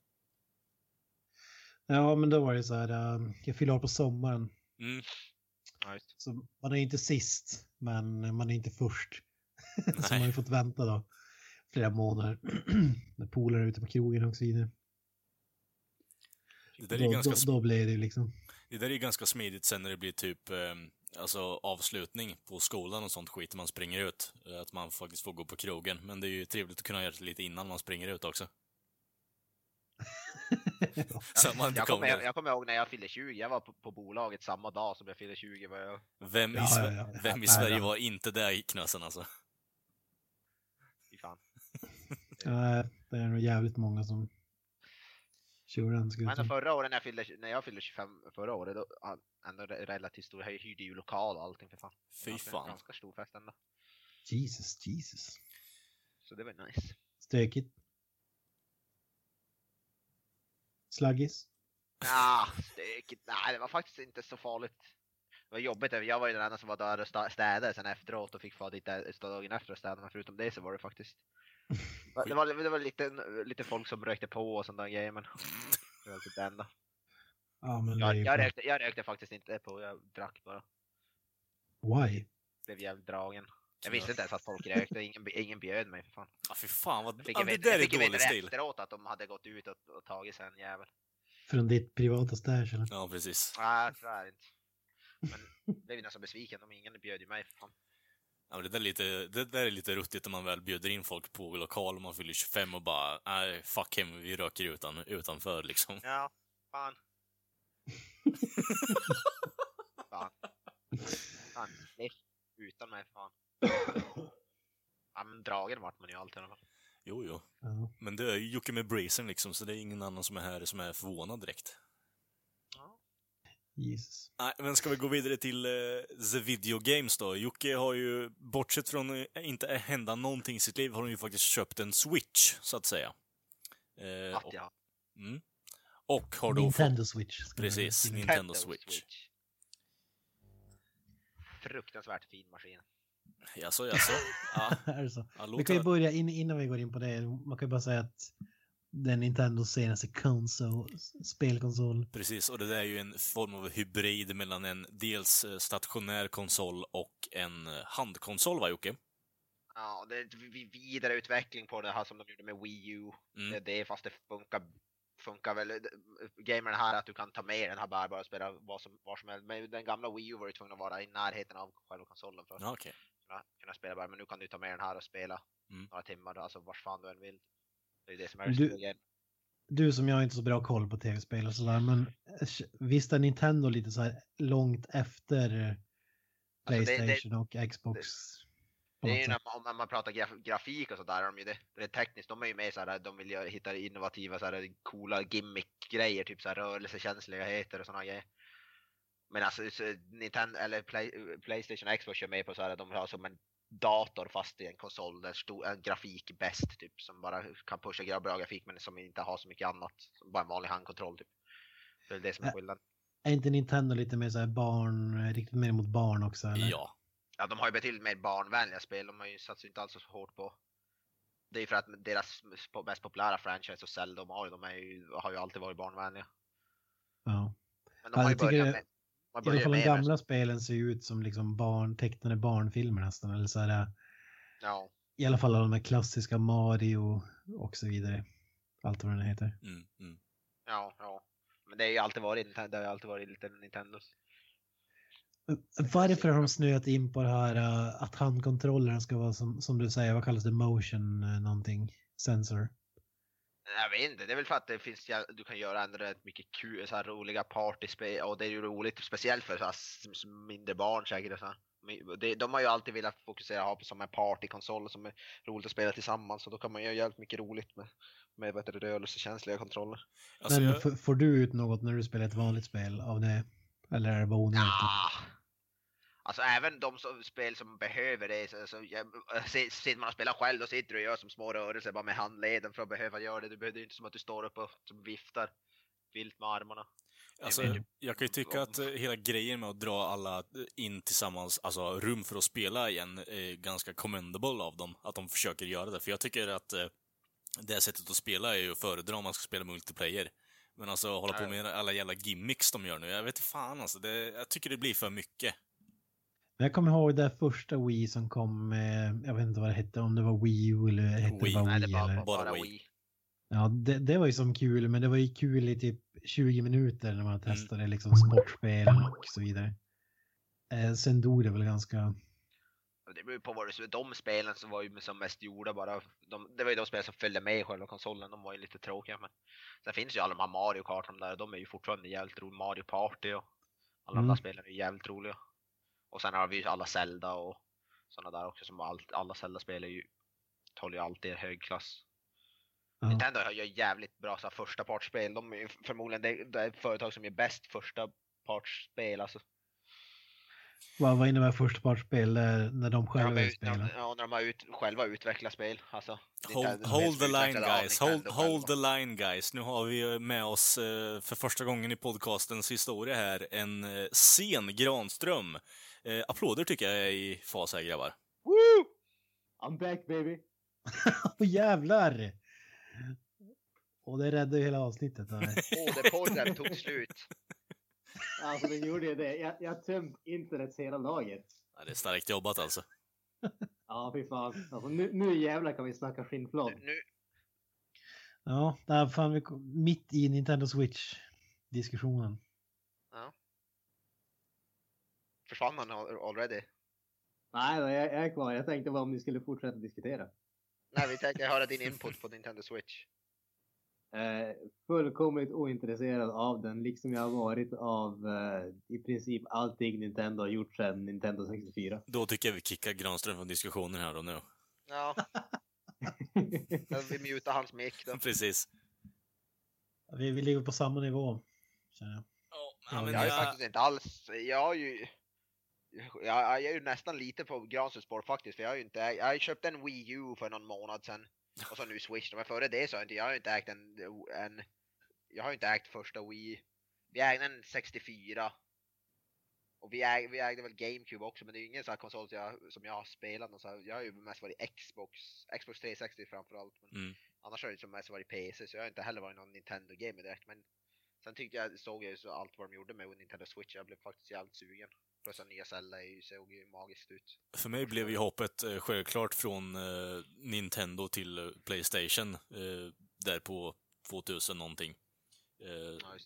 Speaker 3: Ja, men då var det så här. äh, jag fyller år på sommaren.
Speaker 1: Mm.
Speaker 2: just.
Speaker 3: Så man är inte sist, men man är inte först. så man har ju fått vänta då flera månader. När polare är ute på krogen och så vidare.
Speaker 1: Det där är
Speaker 3: Då,
Speaker 1: ganska,
Speaker 3: då, då blir det liksom.
Speaker 1: det där är ganska smidigt sen när det blir typ eh, alltså avslutning på skolan och sånt skit, man springer ut. Att man faktiskt får gå på krogen. Men det är ju trevligt att kunna göra det lite innan man springer ut också. Så man
Speaker 2: Jag
Speaker 1: kommer...
Speaker 2: kommer, jag kommer ihåg när jag fyllde 20, jag var på, på bolaget samma dag som jag fyllde 20. Var jag,
Speaker 1: Vem i,
Speaker 3: Ja, ja, ja.
Speaker 1: Vem i Sverige var inte där i knösen alltså?
Speaker 2: fy fan.
Speaker 3: Nej, det är nog jävligt många som kör den jag
Speaker 2: Men förra året när jag fyllde, när jag fyllde 25 förra året, då ändå re- relativt stor, jag hyrde ju lokal och allting för fan.
Speaker 1: Fy fan.
Speaker 2: Ganska stor fest ändå.
Speaker 3: Jesus, Jesus.
Speaker 2: Så det var nice.
Speaker 3: Stökigt. Slaggis.
Speaker 2: Ja, stökigt. Nej, det var faktiskt inte så farligt. Det var jobbigt, jag var ju den enda som var där och städade sen efteråt och fick fara dit dagen efter och städa, men förutom det så var det faktiskt... Det var, det var lite, lite folk som rökte på och där grejer, men det var typ det enda.
Speaker 3: Ja, men det
Speaker 2: Jag, jag, rökte, jag rökte faktiskt inte på, jag drack bara.
Speaker 3: Why?
Speaker 2: Blev jävligt dragen. Jag visste inte ens att folk rökte, ingen, ingen bjöd mig för fan.
Speaker 1: Ja, fy fan vad...
Speaker 2: Jag fick
Speaker 1: Ja, det där
Speaker 2: jag
Speaker 1: är dålig
Speaker 2: det
Speaker 1: stil.
Speaker 2: efteråt att de hade gått ut och, och tagit sig en jävel.
Speaker 3: Från ditt privata stash eller?
Speaker 1: Ja, precis.
Speaker 2: Nej, tyvärr inte. Men jag blev nästan besviken om ingen bjöd ju mig för fan.
Speaker 1: Ja, det, där är lite, det där är lite ruttigt när man väl bjuder in folk på lokal och man fyller 25 och bara nej, fuck him, vi röker utan, utanför liksom.
Speaker 2: Ja, fan. fan. Fan. Utan mig fan. Ja men dragen vart man ju alltid i alla fall.
Speaker 1: Jo, jo.
Speaker 3: Ja.
Speaker 1: Men det är ju Jocke med Brazen liksom, så det är ingen annan som är här som är förvånad direkt.
Speaker 3: Jesus.
Speaker 1: Nej, men ska vi gå vidare till uh, The Video Games då? Jocke har ju, bortsett från uh, inte hända någonting i sitt liv, har han ju faktiskt köpt en Switch, så att säga. Eh,
Speaker 2: Att
Speaker 1: och,
Speaker 2: ja.
Speaker 1: mm. och har då
Speaker 3: Nintendo
Speaker 1: fått...
Speaker 3: Switch.
Speaker 1: Precis,
Speaker 3: tillägga.
Speaker 1: Nintendo Switch.
Speaker 2: Fruktansvärt fin maskin.
Speaker 1: Jaså, jaså? Ja,
Speaker 3: så?
Speaker 1: ja,
Speaker 3: Vi kan ju börja in, innan vi går in på det. Man kan ju bara säga att är Nintendos senaste konsol, spelkonsol.
Speaker 1: Precis, och det där är ju en form av hybrid mellan en dels eh, stationär konsol och en eh, handkonsol, va Jocke?
Speaker 2: Ja, det är vi- vidareutveckling på det här som de gjorde med Wii U.
Speaker 1: Mm.
Speaker 2: Det, det är fast det funkar, funkar väl. Gamen här att du kan ta med den här bärbara och spela vad som, var som helst. Men den gamla Wii U var ju tvungen att vara i närheten av själva konsolen för att
Speaker 1: Ja, okej.
Speaker 2: Kunna, kunna spela bara. Men nu kan du ta med den här och spela
Speaker 1: Mm.
Speaker 2: några timmar, alltså vars fan du än vill. Det är det som är
Speaker 3: Du-
Speaker 2: det.
Speaker 3: Du som jag har inte så bra koll på tv-spel och sådär, men eh, visst är Nintendo lite så här långt efter
Speaker 2: Alltså, det- det-
Speaker 3: Playstation och Xbox? på
Speaker 2: Det är ju när man, om man pratar graf, grafik och sådär, de det, det är tekniskt, de är ju med så här, de vill ju hitta innovativa så här, coola gimmick-grejer, typ så här rörelsekänsligheter och sådana grejer. Men alltså så Nintendo eller Play, Playstation och Xbox kör med på så här, de har som en dator fast i en konsol där stor, en grafik bäst typ som bara kan pusha bra grafik men som inte har så mycket annat. Som bara en vanlig handkontroll typ. Det är det som är skillnaden.
Speaker 3: Är inte Nintendo lite mer så här barn, riktigt mer mot barn också? Eller?
Speaker 1: Ja.
Speaker 2: Ja, de har ju betydligt mer barnvänliga spel. De har ju satsat inte alls så hårt på. Det är för att deras mest populära franchise och Zelda och Mario, de är ju, har ju alltid varit barnvänliga.
Speaker 3: Ja.
Speaker 2: Men de har ju börjat med... Man
Speaker 3: I alla fall de
Speaker 2: med
Speaker 3: gamla spelen ser ju ut som liksom barn, tecknade barnfilmer nästan. Eller så här,
Speaker 2: Ja,
Speaker 3: I alla fall de här klassiska Mario och så vidare. Allt vad den heter.
Speaker 1: Mm, mm.
Speaker 2: ja, ja. Men det har ju alltid varit, Nintendo- det har alltid varit lite Nintendos.
Speaker 3: Varför har de snöat in på det här uh, att handkontrollen ska vara som, som du säger, vad kallas det, motion någonting, sensor?
Speaker 2: Jag vet inte, det är väl för att det finns, du kan göra ändå rätt mycket kul, så här roliga partyspel och det är ju roligt, speciellt för så här, mindre barn säkert. Och så här. De har ju alltid velat fokusera ha på som en partykonsol som är roligt att spela tillsammans så då kan man göra jävligt mycket roligt med, med vad heter det, rörelsekänsliga kontroller.
Speaker 1: Alltså,
Speaker 3: Men
Speaker 1: jag,
Speaker 3: får du ut något när du spelar ett vanligt spel av det? Eller är det bara onödigt?
Speaker 2: Ja. Alltså även de som, spel som behöver det, så, så, jag, se- sitter man och spelar själv då sitter du och gör som små rörelser bara med handleden för att behöva göra det. Du behöver inte som att du står upp och som viftar vilt med armarna.
Speaker 1: alltså, jag kan ju tycka att eh, hela grejen med att dra alla in tillsammans, alltså rum för att spela igen, är ganska commendable av dem. Att de försöker göra det. För jag tycker att eh, det sättet att spela är ju att föredra om man ska spela multiplayer. Men alltså hålla på med alla jävla gimmicks de gör nu, jag vet fan alltså. Det, jag tycker det blir för mycket.
Speaker 3: Men jag kommer ihåg det första Wii som kom jag vet inte vad det hette, om det var Wii U eller hette
Speaker 1: Wii.
Speaker 3: det bara
Speaker 2: Nej,
Speaker 3: Wii
Speaker 2: det var
Speaker 3: eller?
Speaker 2: bara,
Speaker 1: Wii.
Speaker 3: Ja, det, det var ju som kul, men det var ju kul i typ 20 minuter när
Speaker 2: Mm.
Speaker 3: man testade liksom sportspel och så vidare. Eh, sen dog det väl ganska...
Speaker 2: Det beror ju på vad det är. De spelen som var ju som mest gjorda bara, de, det var ju de spel som följde med i själva konsolen, de var ju lite tråkiga men sen finns ju alla de här Mario Kartan där, de är ju fortfarande jävligt roliga, Mario Party och alla de
Speaker 3: Mm.
Speaker 2: där spelen är ju jävligt roliga. Och sen har vi ju alla Zelda och sådana där också som allt, alla Zelda-spel är ju, håller ju alltid hög klass.
Speaker 3: Ja.
Speaker 2: Nintendo gör jävligt bra så första partsspel, de är förmodligen det, det är företag som gör bäst första partsspel alltså.
Speaker 3: Vad, vad innebär förstapartsspel? När, när de
Speaker 2: När
Speaker 3: själva
Speaker 2: de,
Speaker 3: är
Speaker 2: ut,
Speaker 3: spelar?
Speaker 2: när, ja, när de har ut, själva utvecklat spel. Alltså,
Speaker 1: Hold,
Speaker 2: Nintendo-
Speaker 1: hold the line guys, hold, hold the line guys. Nu har vi med oss eh, för första gången i podcastens historia här en eh, sen Granström. Eh, applåder tycker jag är i fas här grabbar.
Speaker 2: Woo!
Speaker 4: I'm back baby!
Speaker 3: Åh jävlar! Och det räddade hela avsnittet.
Speaker 2: Åh, det podden tog slut.
Speaker 4: Alltså det gjorde ju det. Jag, jag tömt internets hela laget.
Speaker 1: Ja, det är starkt jobbat alltså.
Speaker 4: Ja fy fan. Alltså, nu, nu jävlar kan vi snacka skinnflad.
Speaker 2: Nu,
Speaker 3: Ja, där fan vi kom, mitt i Nintendo Switch-diskussionen.
Speaker 2: försvann han al- already?
Speaker 4: Nej, jag är kvar. Jag tänkte bara om ni skulle fortsätta diskutera.
Speaker 2: Nej, vi tänkte höra din input på Nintendo Switch.
Speaker 4: Eh, fullkomligt ointresserad av den, liksom jag har varit av eh, i princip allting Nintendo har gjort sedan Nintendo 64.
Speaker 1: Då tycker jag vi kickar Granström från diskussionen här och nu.
Speaker 2: Ja, Vi mutar hans mick då.
Speaker 1: Precis.
Speaker 3: Vi, vi ligger på samma nivå. Känner jag.
Speaker 1: Ja, men
Speaker 2: Jag är
Speaker 1: jag,
Speaker 2: faktiskt inte alls, jag har ju jag, jag är ju nästan lite på Granströms spår faktiskt, för jag har ju inte jag har ju köpt en Wii U för någon månad sedan. Och så nu Switch, men före det så har jag inte, jag har inte ägt en, en jag har inte ägt första Wii. Vi ägde en 64. Och vi ägde, vi ägde väl GameCube också, men det är ju ingen sån här konsol som jag, som jag har spelat. Och så här, jag har ju mest varit Xbox, Xbox 360 framförallt. Men
Speaker 1: Mm.
Speaker 2: Annars har det som mest varit PC, så jag har inte heller varit någon Nintendo-gamer direkt. Men sen tyckte jag, såg jag ju så allt vad de gjorde med Nintendo Switch, jag blev faktiskt jävligt sugen. Plus att nya Zelda ju- såg ju magiskt ut.
Speaker 1: för mig blev ju hoppet eh, självklart från eh, Nintendo till eh, Playstation eh, där på 2000 någonting. Eh,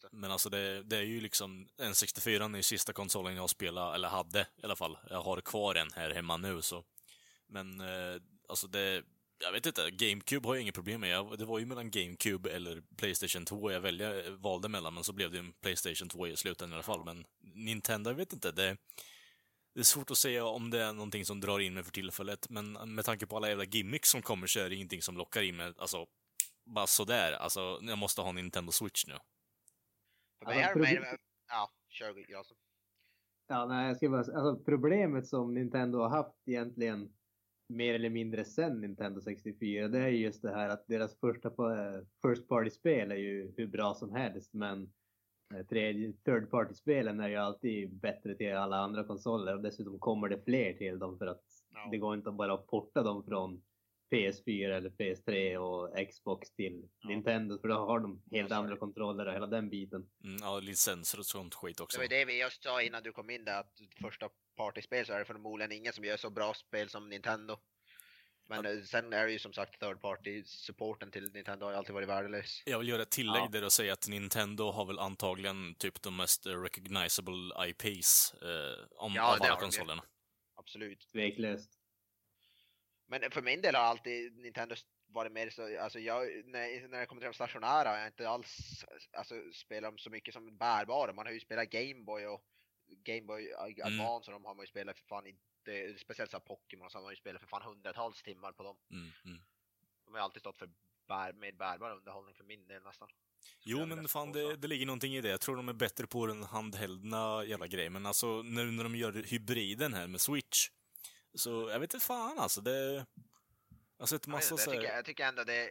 Speaker 2: Ja.
Speaker 1: Men alltså det, det är ju liksom, N64 är ju sista konsolen jag spelade, eller hade i alla fall. Jag har kvar en här hemma nu så. Men alltså det, jag vet inte, GameCube har jag inget problem med. Jag, det var ju mellan GameCube eller Playstation 2 jag välja, valde mellan, men så blev det en Playstation 2 i slutändan i alla fall. Men Nintendo, jag vet inte, det, det är svårt att säga om det är någonting som drar in mig för tillfället, men med tanke på alla jävla gimmicks som kommer så är det ingenting som lockar in mig, alltså, bara sådär. Alltså, jag måste ha Nintendo Switch nu.
Speaker 2: För mig
Speaker 4: Alltså,
Speaker 2: är det
Speaker 4: proble-
Speaker 2: mer, ja, kör Jansson.
Speaker 4: Ja, nej, jag ska bara säga, alltså problemet som Nintendo har haft egentligen mer eller mindre sen Nintendo 64, det är ju just det här att deras första first party-spel är ju hur bra som helst, men eh, tredje, third party-spelen är ju alltid bättre till alla andra konsoler och dessutom kommer det fler till dem för att
Speaker 2: Ja.
Speaker 4: det går inte att bara porta dem från PS4 eller PS3 och Xbox till
Speaker 2: Ja.
Speaker 4: Nintendo för då har de helt andra
Speaker 2: det.
Speaker 4: kontroller och hela den biten.
Speaker 1: Mm, ja, licenser och sånt skit
Speaker 2: Det
Speaker 1: också.
Speaker 2: var ju det vi just sa innan du kom in där, att första partyspel så är det förmodligen ingen som gör så bra spel som Nintendo. Men eh, sen är det ju som sagt third party supporten till Nintendo har ju alltid varit värdelös.
Speaker 1: Jag vill göra ett tillägg
Speaker 4: Ja.
Speaker 1: där och säga att Nintendo har väl antagligen typ de mest eh, recognizable IPs eh, om,
Speaker 2: Ja,
Speaker 1: av
Speaker 2: det
Speaker 1: alla
Speaker 2: har de ju.
Speaker 1: konsolerna.
Speaker 2: Absolut.
Speaker 4: Tveklöst.
Speaker 2: Men för min del har alltid Nintendo varit mer så, alltså jag, när, när det kommer till de stationära har jag inte alls alltså, spelat så mycket som bärbara. Man har ju spelat Gameboy och Gameboy Advance och de har man ju spelat för fan i, det, speciellt så här Pokémon så har man ju spelat för fan hundratals timmar på dem.
Speaker 1: Mm, mm.
Speaker 2: De har alltid stått för bär, med bärbar underhållning för min del nästan.
Speaker 1: Jo, men fan, det, det ligger någonting i det. Jag tror de är bättre på den handheldna jävla grejen. Men alltså, nu när de gör hybriden här med Switch, så jag vet inte fan alltså. Det... Jag har sett
Speaker 2: Jag,
Speaker 1: massa
Speaker 2: jag, tycker, jag tycker ändå det,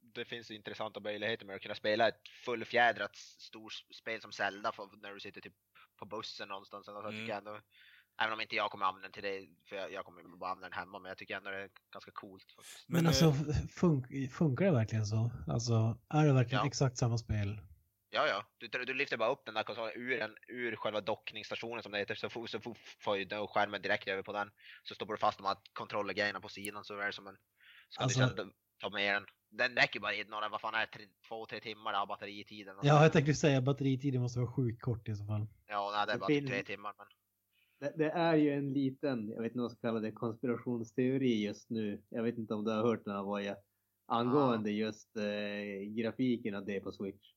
Speaker 2: det finns intressanta möjligheter med att kunna spela ett fullfjädrat stort spel som Zelda för, när du sitter typ på bussen någonstans. Alltså, jag
Speaker 1: Mm.
Speaker 2: tycker ändå, även om inte jag kommer använda den till det, för jag, jag kommer bara använda den hemma, men jag tycker ändå det är ganska coolt. Faktiskt.
Speaker 3: Men,
Speaker 1: Men,
Speaker 3: alltså,
Speaker 1: eh,
Speaker 3: fun- funkar det verkligen så? Alltså, är det verkligen
Speaker 2: Ja.
Speaker 3: exakt samma spel?
Speaker 2: Ja, ja. Du, du lyfter bara upp den där konsolen ur, en, ur själva dockningsstationen som det heter, så, får- så får- då skärmen direkt över på den. Så stoppar du fast de här kontrollergrejerna på sidan så är det som en... Så kan
Speaker 3: Alltså-
Speaker 2: du ta med den. Den räcker bara i några, vad fan är det, tre, två, tre timmar har batteritiden.
Speaker 3: Ja, jag tänkte säga batteritiden måste vara sjukt kort i så fall.
Speaker 2: Ja, nej, det är
Speaker 4: Det
Speaker 2: bara typ
Speaker 4: finns-
Speaker 2: tre timmar. Men...
Speaker 4: Det, det är ju en liten, jag vet inte vad man ska kalla det, konspirationsteori just nu. Jag vet inte om du har hört den här Voja. Angående just eh, grafiken av det på Switch.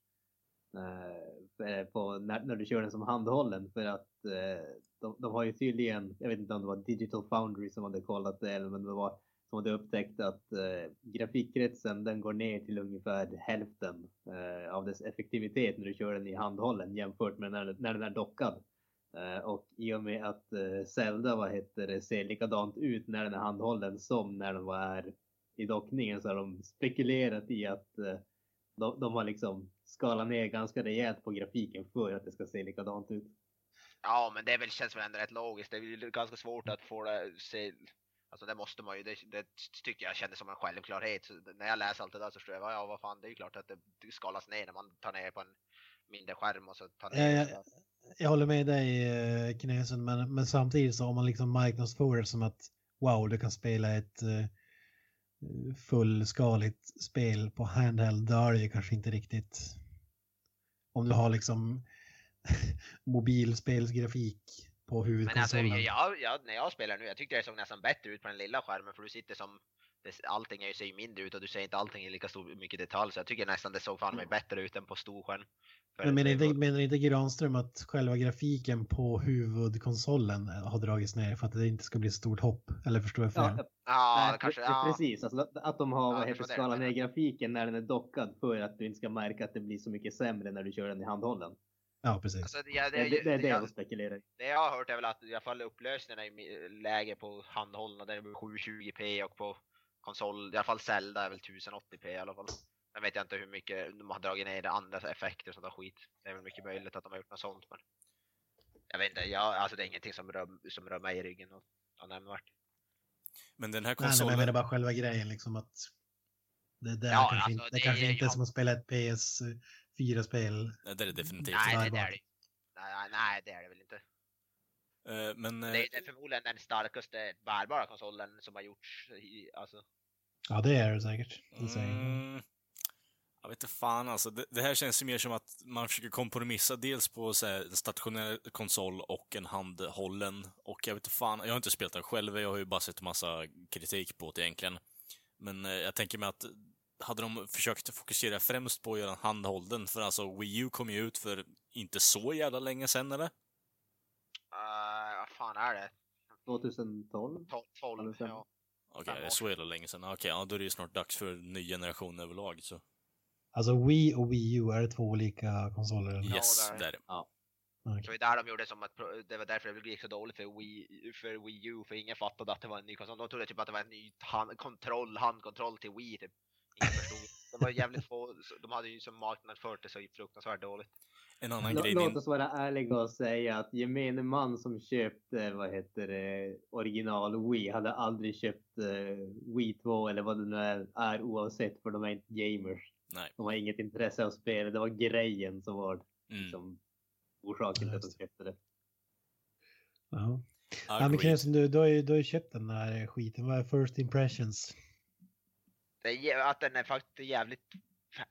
Speaker 4: Eh, eh, på, när, när du kör den som handhållen för att eh, de, de har ju tydligen, jag vet inte om det var Digital Foundry som hade kollat det eller men det var som hade upptäckt att eh, grafikkretsen den går ner till ungefär hälften eh, av dess effektivitet när du kör den i handhållen jämfört med när, när den är dockad. Eh, och i och med att eh, Zelda vad heter det, ser likadant ut när den är handhållen som när den var i dockningen så har de spekulerat i att eh, de, de har liksom skalat ner ganska rejält på grafiken för att det ska se likadant ut.
Speaker 2: Ja, men det är väl, känns väl ändå rätt logiskt. Det är ganska svårt att få det se... Alltså det måste man ju, det, det tycker jag kändes som en självklarhet. Så när jag läser allt det där så förstår jag, ja vad fan, det är ju klart att det skalas ner när man tar ner på en mindre skärm och så tar ner.
Speaker 3: ja.
Speaker 2: så-
Speaker 3: Jag håller med dig eh, Knesen, men, men samtidigt så om man liksom marknadsför det som att wow, du kan spela ett eh, fullskaligt spel på handheld, då är det ju kanske inte riktigt om du har liksom mobilspelsgrafik på
Speaker 2: Men alltså,
Speaker 3: huvudkonsolen.
Speaker 2: jag, jag, när jag spelar nu, jag tyckte det såg nästan bättre ut på den lilla skärmen för du sitter som det, allting är ju, ser ju mindre ut och du ser inte allting i lika stor, mycket detalj så jag tycker nästan det såg fan mig bättre ut än på storskärm.
Speaker 3: Men menar
Speaker 2: det
Speaker 3: inte,
Speaker 2: var-
Speaker 3: menar inte Granström att själva grafiken på huvudkonsolen har dragits ner för att det inte ska bli ett stort hopp? Eller förstår jag fel?
Speaker 4: Ja,
Speaker 2: Ja,
Speaker 4: nej,
Speaker 2: kanske, ja.
Speaker 4: Precis, alltså, att- de har
Speaker 2: Ja,
Speaker 4: heter, skalat ner grafiken när den är dockad för att du inte ska märka att det blir så mycket sämre när du kör den i handhållen.
Speaker 3: Ja, precis.
Speaker 2: Alltså, ja,
Speaker 4: Det, det, det är det
Speaker 2: jag,
Speaker 4: jag spekulerar i.
Speaker 2: det jag har hört är väl att i alla fall upplösningen är lägre på handhållna, där det blir 720p och på konsol, i alla fall Zelda är väl 1080p i alla fall. Sen vet jag inte hur mycket de har dragit ner det andra effekter och sånt där skit. Det är väl mycket möjligt att de har gjort något sånt men. Jag vet inte, jag, alltså det är ingenting som rör, som rör mig i ryggen och, och nämnvärt.
Speaker 1: Men den här
Speaker 3: Nej, nej, men
Speaker 1: konsolen...
Speaker 3: jag menar bara själva grejen liksom att det, där
Speaker 2: Ja,
Speaker 3: kanske,
Speaker 2: alltså,
Speaker 3: inte, det
Speaker 2: det
Speaker 3: kanske
Speaker 2: är-
Speaker 3: inte är som att spela ett PS4-spel.
Speaker 1: Nej, det är det definitivt
Speaker 2: Nej,
Speaker 1: inte.
Speaker 2: det, det är det nej, nej, det är det väl inte.
Speaker 1: Eh, Men... eh,
Speaker 2: Det är, förmodligen den starkaste bärbara konsolen som har gjorts i, alltså.
Speaker 3: Ja, det är det säkert. Det säger jag.
Speaker 1: Mm, jag vet inte fan alltså. Det, det här känns ju mer som att man försöker kompromissa dels på så här, en stationär konsol och en handhållen. Och jag vet inte fan, jag har inte spelat den själv, jag har ju bara sett massa kritik på det egentligen. Men eh, jag tänker mig att hade de försökt fokusera främst på att göra en handhållen, för alltså Wii U kom ju ut för inte så jävla länge sedan eller?
Speaker 2: Uh, vad fan är det?
Speaker 4: 2012?
Speaker 2: 12, 12
Speaker 4: Fem.
Speaker 2: ja.
Speaker 1: Okej,
Speaker 2: Fem
Speaker 1: det är så jävla länge sedan. Okej, ja, då är det ju snart dags för ny generation överlag. Så.
Speaker 3: Alltså Wii och Wii U, är det två olika konsoler? eller?
Speaker 2: Ja,
Speaker 1: Yes,
Speaker 2: är
Speaker 1: det är det.
Speaker 3: Okej.
Speaker 2: Så det är där de gjorde som att, det var därför det gick så dåligt för Wii, för Wii U, för ingen fattade att det var en ny konsol. De trodde typ att det var en ny hand, kontroll, handkontroll till Wii typ. Ingen förstod. Det var jävligt få, de hade ju som marknadsfört det så fruktansvärt dåligt.
Speaker 1: En annan grej
Speaker 4: Låt oss vara ärliga och säga att gemene man som köpte, vad heter det, original Wii hade aldrig köpt eh, Wii 2 eller vad det nu är, är oavsett för de är inte gamers.
Speaker 1: Nej.
Speaker 4: De har inget intresse av spel. Det var grejen som var
Speaker 1: Mm.
Speaker 4: liksom, orsaken till att de köpte det.
Speaker 3: Ja. Ja, men. Knutsen, du, du, har ju, du har ju köpt den där skiten. Vad är first impressions?
Speaker 2: Det är, att den är faktiskt jävligt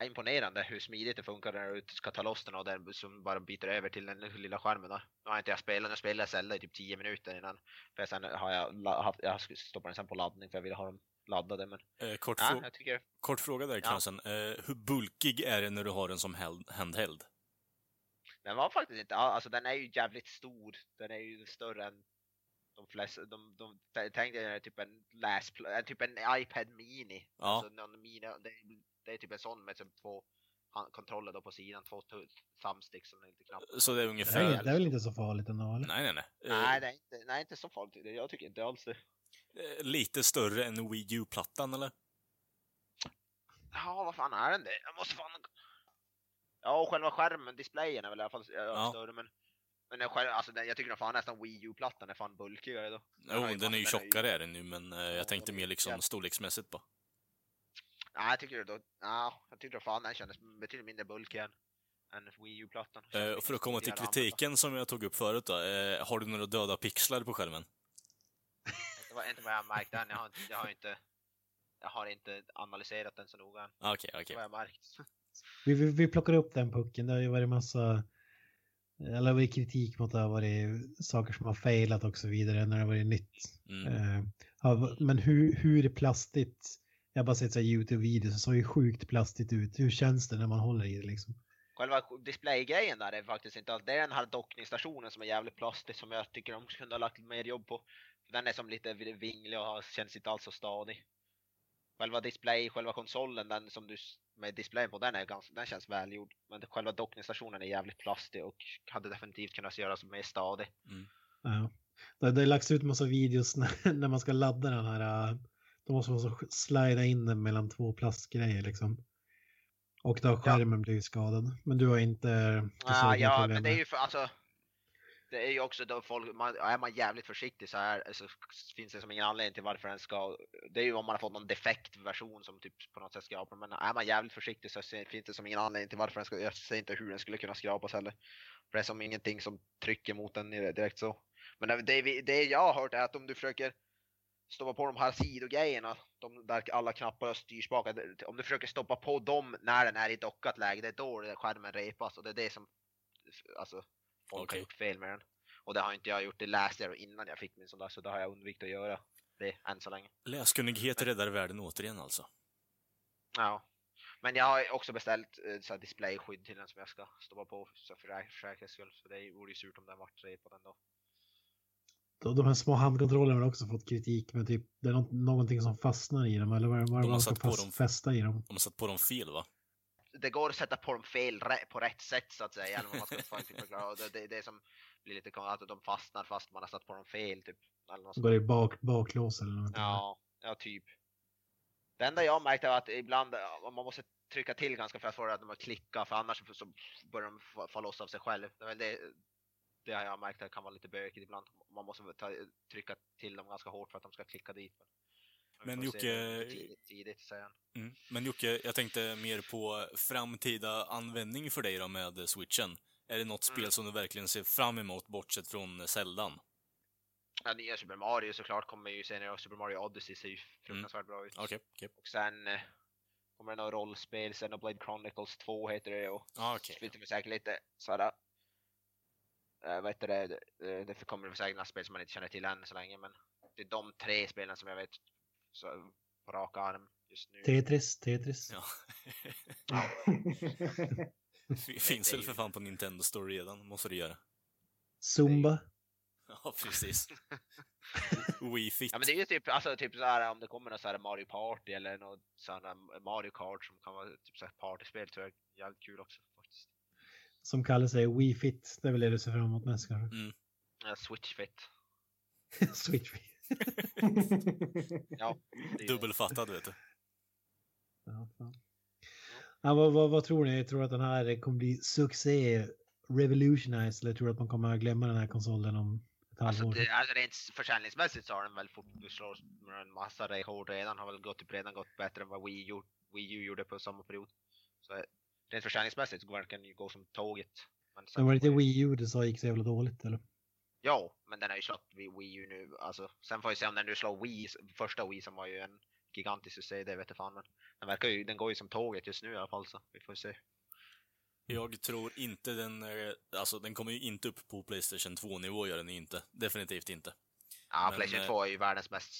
Speaker 2: imponerande hur smidigt det funkar när du ska ta loss den och den som bara byter över till den lilla skärmen. Då. Nu har inte jag spelat, nu spelade jag Zelda i typ 10 minuter innan. För sen har jag, haft, jag stoppade den sen på laddning för jag ville ha dem laddade. Men
Speaker 1: Eh, kort,
Speaker 2: ja,
Speaker 1: frå-
Speaker 2: tycker
Speaker 1: kort fråga där,
Speaker 2: Ja.
Speaker 1: Knutsen. Eh, hur bulkig är den när du har den som held- handheld?
Speaker 2: den var faktiskt inte, all- alltså den är ju jävligt stor. Den är ju större än de flesta, de, de, de tänk dig typ en eh, typ en iPad mini.
Speaker 1: Ja.
Speaker 2: Alltså någon mini, det, det är typ en sån med typ två kontroller då på sidan, två thumbsticks som är lite knappar.
Speaker 1: Så det är
Speaker 3: Det
Speaker 1: ungefär...
Speaker 3: är, det är väl inte så farligt ändå? Eller?
Speaker 1: Nej, nej, nej.
Speaker 2: Nej, det är inte, nej, inte så farligt. Det- Jag tycker inte alls det.
Speaker 1: eh, lite större än Wii U-plattan, eller?
Speaker 2: Ja, vad fan är den det? Jag måste fan... Ja, och själva skärmen, displayen är väl i alla fall ja,
Speaker 1: Ja.
Speaker 2: större, men... Men själv, alltså, jag tycker nog fan nästan Wii U-plattan är fan bulkigare då.
Speaker 1: Jo, den är ju
Speaker 2: fast- den är ju-
Speaker 1: tjockare är den ju, men eh,
Speaker 2: Ja,
Speaker 1: jag tänkte mer liksom storleksmässigt bara.
Speaker 2: Nej, jag tycker då... Ja, jag tycker då fan den kändes betydligt mindre bulkig än, än Wii U-plattan.
Speaker 1: Eh, och för att komma till kritiken som jag tog upp förut då. Eh, har du några döda pixlar på skärmen?
Speaker 2: Det var inte vad jag märkt än. Jag har, jag har inte... Jag har inte analyserat den så noga än.
Speaker 1: Ah, Okej, okej.
Speaker 2: Vad jag märkt.
Speaker 3: Vi, vi, vi plockar upp den pucken. Det har ju varit massa... Eller varit kritik mot att det har varit saker som har failat och så vidare när det har varit nytt.
Speaker 1: Mm.
Speaker 3: Eh, ja, men hur, hur plastigt? Jag har bara sett så YouTube-videos, det såg ju sjukt plastigt ut. Hur känns det när man håller i det liksom?
Speaker 2: Själva displaygrejen där är faktiskt inte alls, det är den här dockningsstationen som är jävligt plastig som jag tycker de kunde ha lagt mer jobb på. Den är som lite vinglig och känns inte alls så stadig. Själva display, själva konsolen, den som du med displayen på, den, är ganska, den känns välgjord. Men själva dockningsstationen är jävligt plastig och hade definitivt kunnat göras mer stadig.
Speaker 3: Ja. Det, det har lagts ut massa videos när, när man ska ladda den här. Då måste man så slida in den mellan två plastgrejer liksom. Och då har skärmen blivit skadad. Men du har inte... ser
Speaker 2: Ah, ja,
Speaker 3: problem
Speaker 2: men det är ju för alltså. Det är ju också då folk, man, är man jävligt försiktig så här så finns det som ingen anledning till varför den ska, det är ju om man har fått någon defekt version som typ på något sätt skrapar, men är man jävligt försiktig så finns det som ingen anledning till varför den ska, jag ser inte hur den skulle kunna skrapas heller. För det är som ingenting som trycker mot den direkt så. Men det, det, det jag har hört är att om du försöker stoppa på de här sidogrejerna, de där alla knappar och styrspakar, om du försöker stoppa på dem när den är i dockat läge, det är då skärmen repas och det är det som alltså, folk
Speaker 1: Okej.
Speaker 2: har gjort fel med den. Och det har inte jag gjort, det läste jag innan jag fick min sån där, så det har jag undvikit att göra. det än så länge.
Speaker 1: Läskunnighet räddar världen återigen alltså.
Speaker 2: Ja. Men jag har också beställt eh, så här displayskydd till den som jag ska stoppa på så för, för säkerhets skull. Så det vore ju surt om den vart tre på
Speaker 3: De, här små handkontrollerna har också fått kritik, men typ det är något, någonting som fastnar i dem, eller vad, vad
Speaker 1: De har
Speaker 3: vad ska
Speaker 1: satt på
Speaker 3: fast,
Speaker 1: dem.
Speaker 3: fästa i dem?
Speaker 1: De har satt på dem fel va?
Speaker 2: Det går att sätta på dem fel på rätt sätt så att säga. Eller man ska förklara. Det, det är det som blir lite konstigt, att de fastnar fast man har satt på dem fel. Typ. Eller något.
Speaker 3: Går det i bak, baklås eller något?
Speaker 2: Ja, ja typ. Det enda jag märkte var att ibland man måste trycka till ganska för att få det att de klickar för annars så börjar de fa- falla loss av sig själv. Det, är det, det har jag märkt att det kan vara lite bökigt ibland. Man måste ta, trycka till dem ganska hårt för att de ska klicka dit.
Speaker 1: Men Jocke-
Speaker 2: det Tidigt, tidigt.
Speaker 1: Mm. Men Jocke, jag tänkte mer på framtida användning för dig då med switchen. Är det något spel
Speaker 2: Mm.
Speaker 1: som du verkligen ser fram emot bortsett från Zeldan?
Speaker 2: Ja, nya Super Mario såklart kommer ju senare och Super Mario Odyssey ser ju fruktansvärt bra ut.
Speaker 1: Okej, okej.
Speaker 2: Och sen eh, kommer det några rollspel, Xenoblade Chronicles 2 heter det och
Speaker 1: Ja, okej.
Speaker 2: Spelar vi säkert lite sådär. Uh, vad heter det? Det, det kommer väl säkert några spel som man inte känner till än så länge men det är de tre spelen som jag vet så, på rak arm just nu.
Speaker 3: Tetris, Tetris.
Speaker 1: Ja. Finns väl för fan på Nintendo Store redan, måste det göra.
Speaker 3: Zumba.
Speaker 1: Ja, precis. Wii Fit.
Speaker 2: Ja men det är ju typ, alltså, typ såhär om det kommer något såhär Mario Party eller något sådär Mario Kart som kan vara typ såhär partyspel tror jag är jävligt kul också.
Speaker 3: Som kallar sig Wii Fit. Det är väl det du ser fram emot mest kanske?
Speaker 2: Ja, Switch Fit.
Speaker 3: Switch Fit.
Speaker 2: Ja,
Speaker 1: Dubbelfattad, vet du.
Speaker 3: Ja, fan. Ja, vad, vad, vad tror ni? Tror du att den här kommer bli succé, revolutionize, eller tror du att man kommer att glömma den här konsolen om ett
Speaker 2: Alltså,
Speaker 3: halvår?
Speaker 2: det, alltså rent försäljningsmässigt så har den väl fått slå en massa rekord redan. Har väl gått, typ redan gått bättre än vad Wii U, Wii U gjorde på samma period. Så rent försäljningsmässigt så verkar den ju gå som tåget. Men sen
Speaker 3: var det inte Wii U du sa gick så jävla dåligt eller?
Speaker 2: Ja, men den har ju slått Wii Wii U nu. Alltså, sen får vi se om den nu slår Wii, första Wii som var ju en gigantisk succé, det vet jag fan. Men den, verkar ju, den går ju som tåget just nu i alla fall så vi får se.
Speaker 1: Jag tror inte den, eh, alltså den kommer ju inte upp på Playstation 2-nivå, gör den ju inte. Definitivt inte.
Speaker 2: Ja,
Speaker 1: Men,
Speaker 2: Playstation
Speaker 1: eh,
Speaker 2: 2 är ju världens mest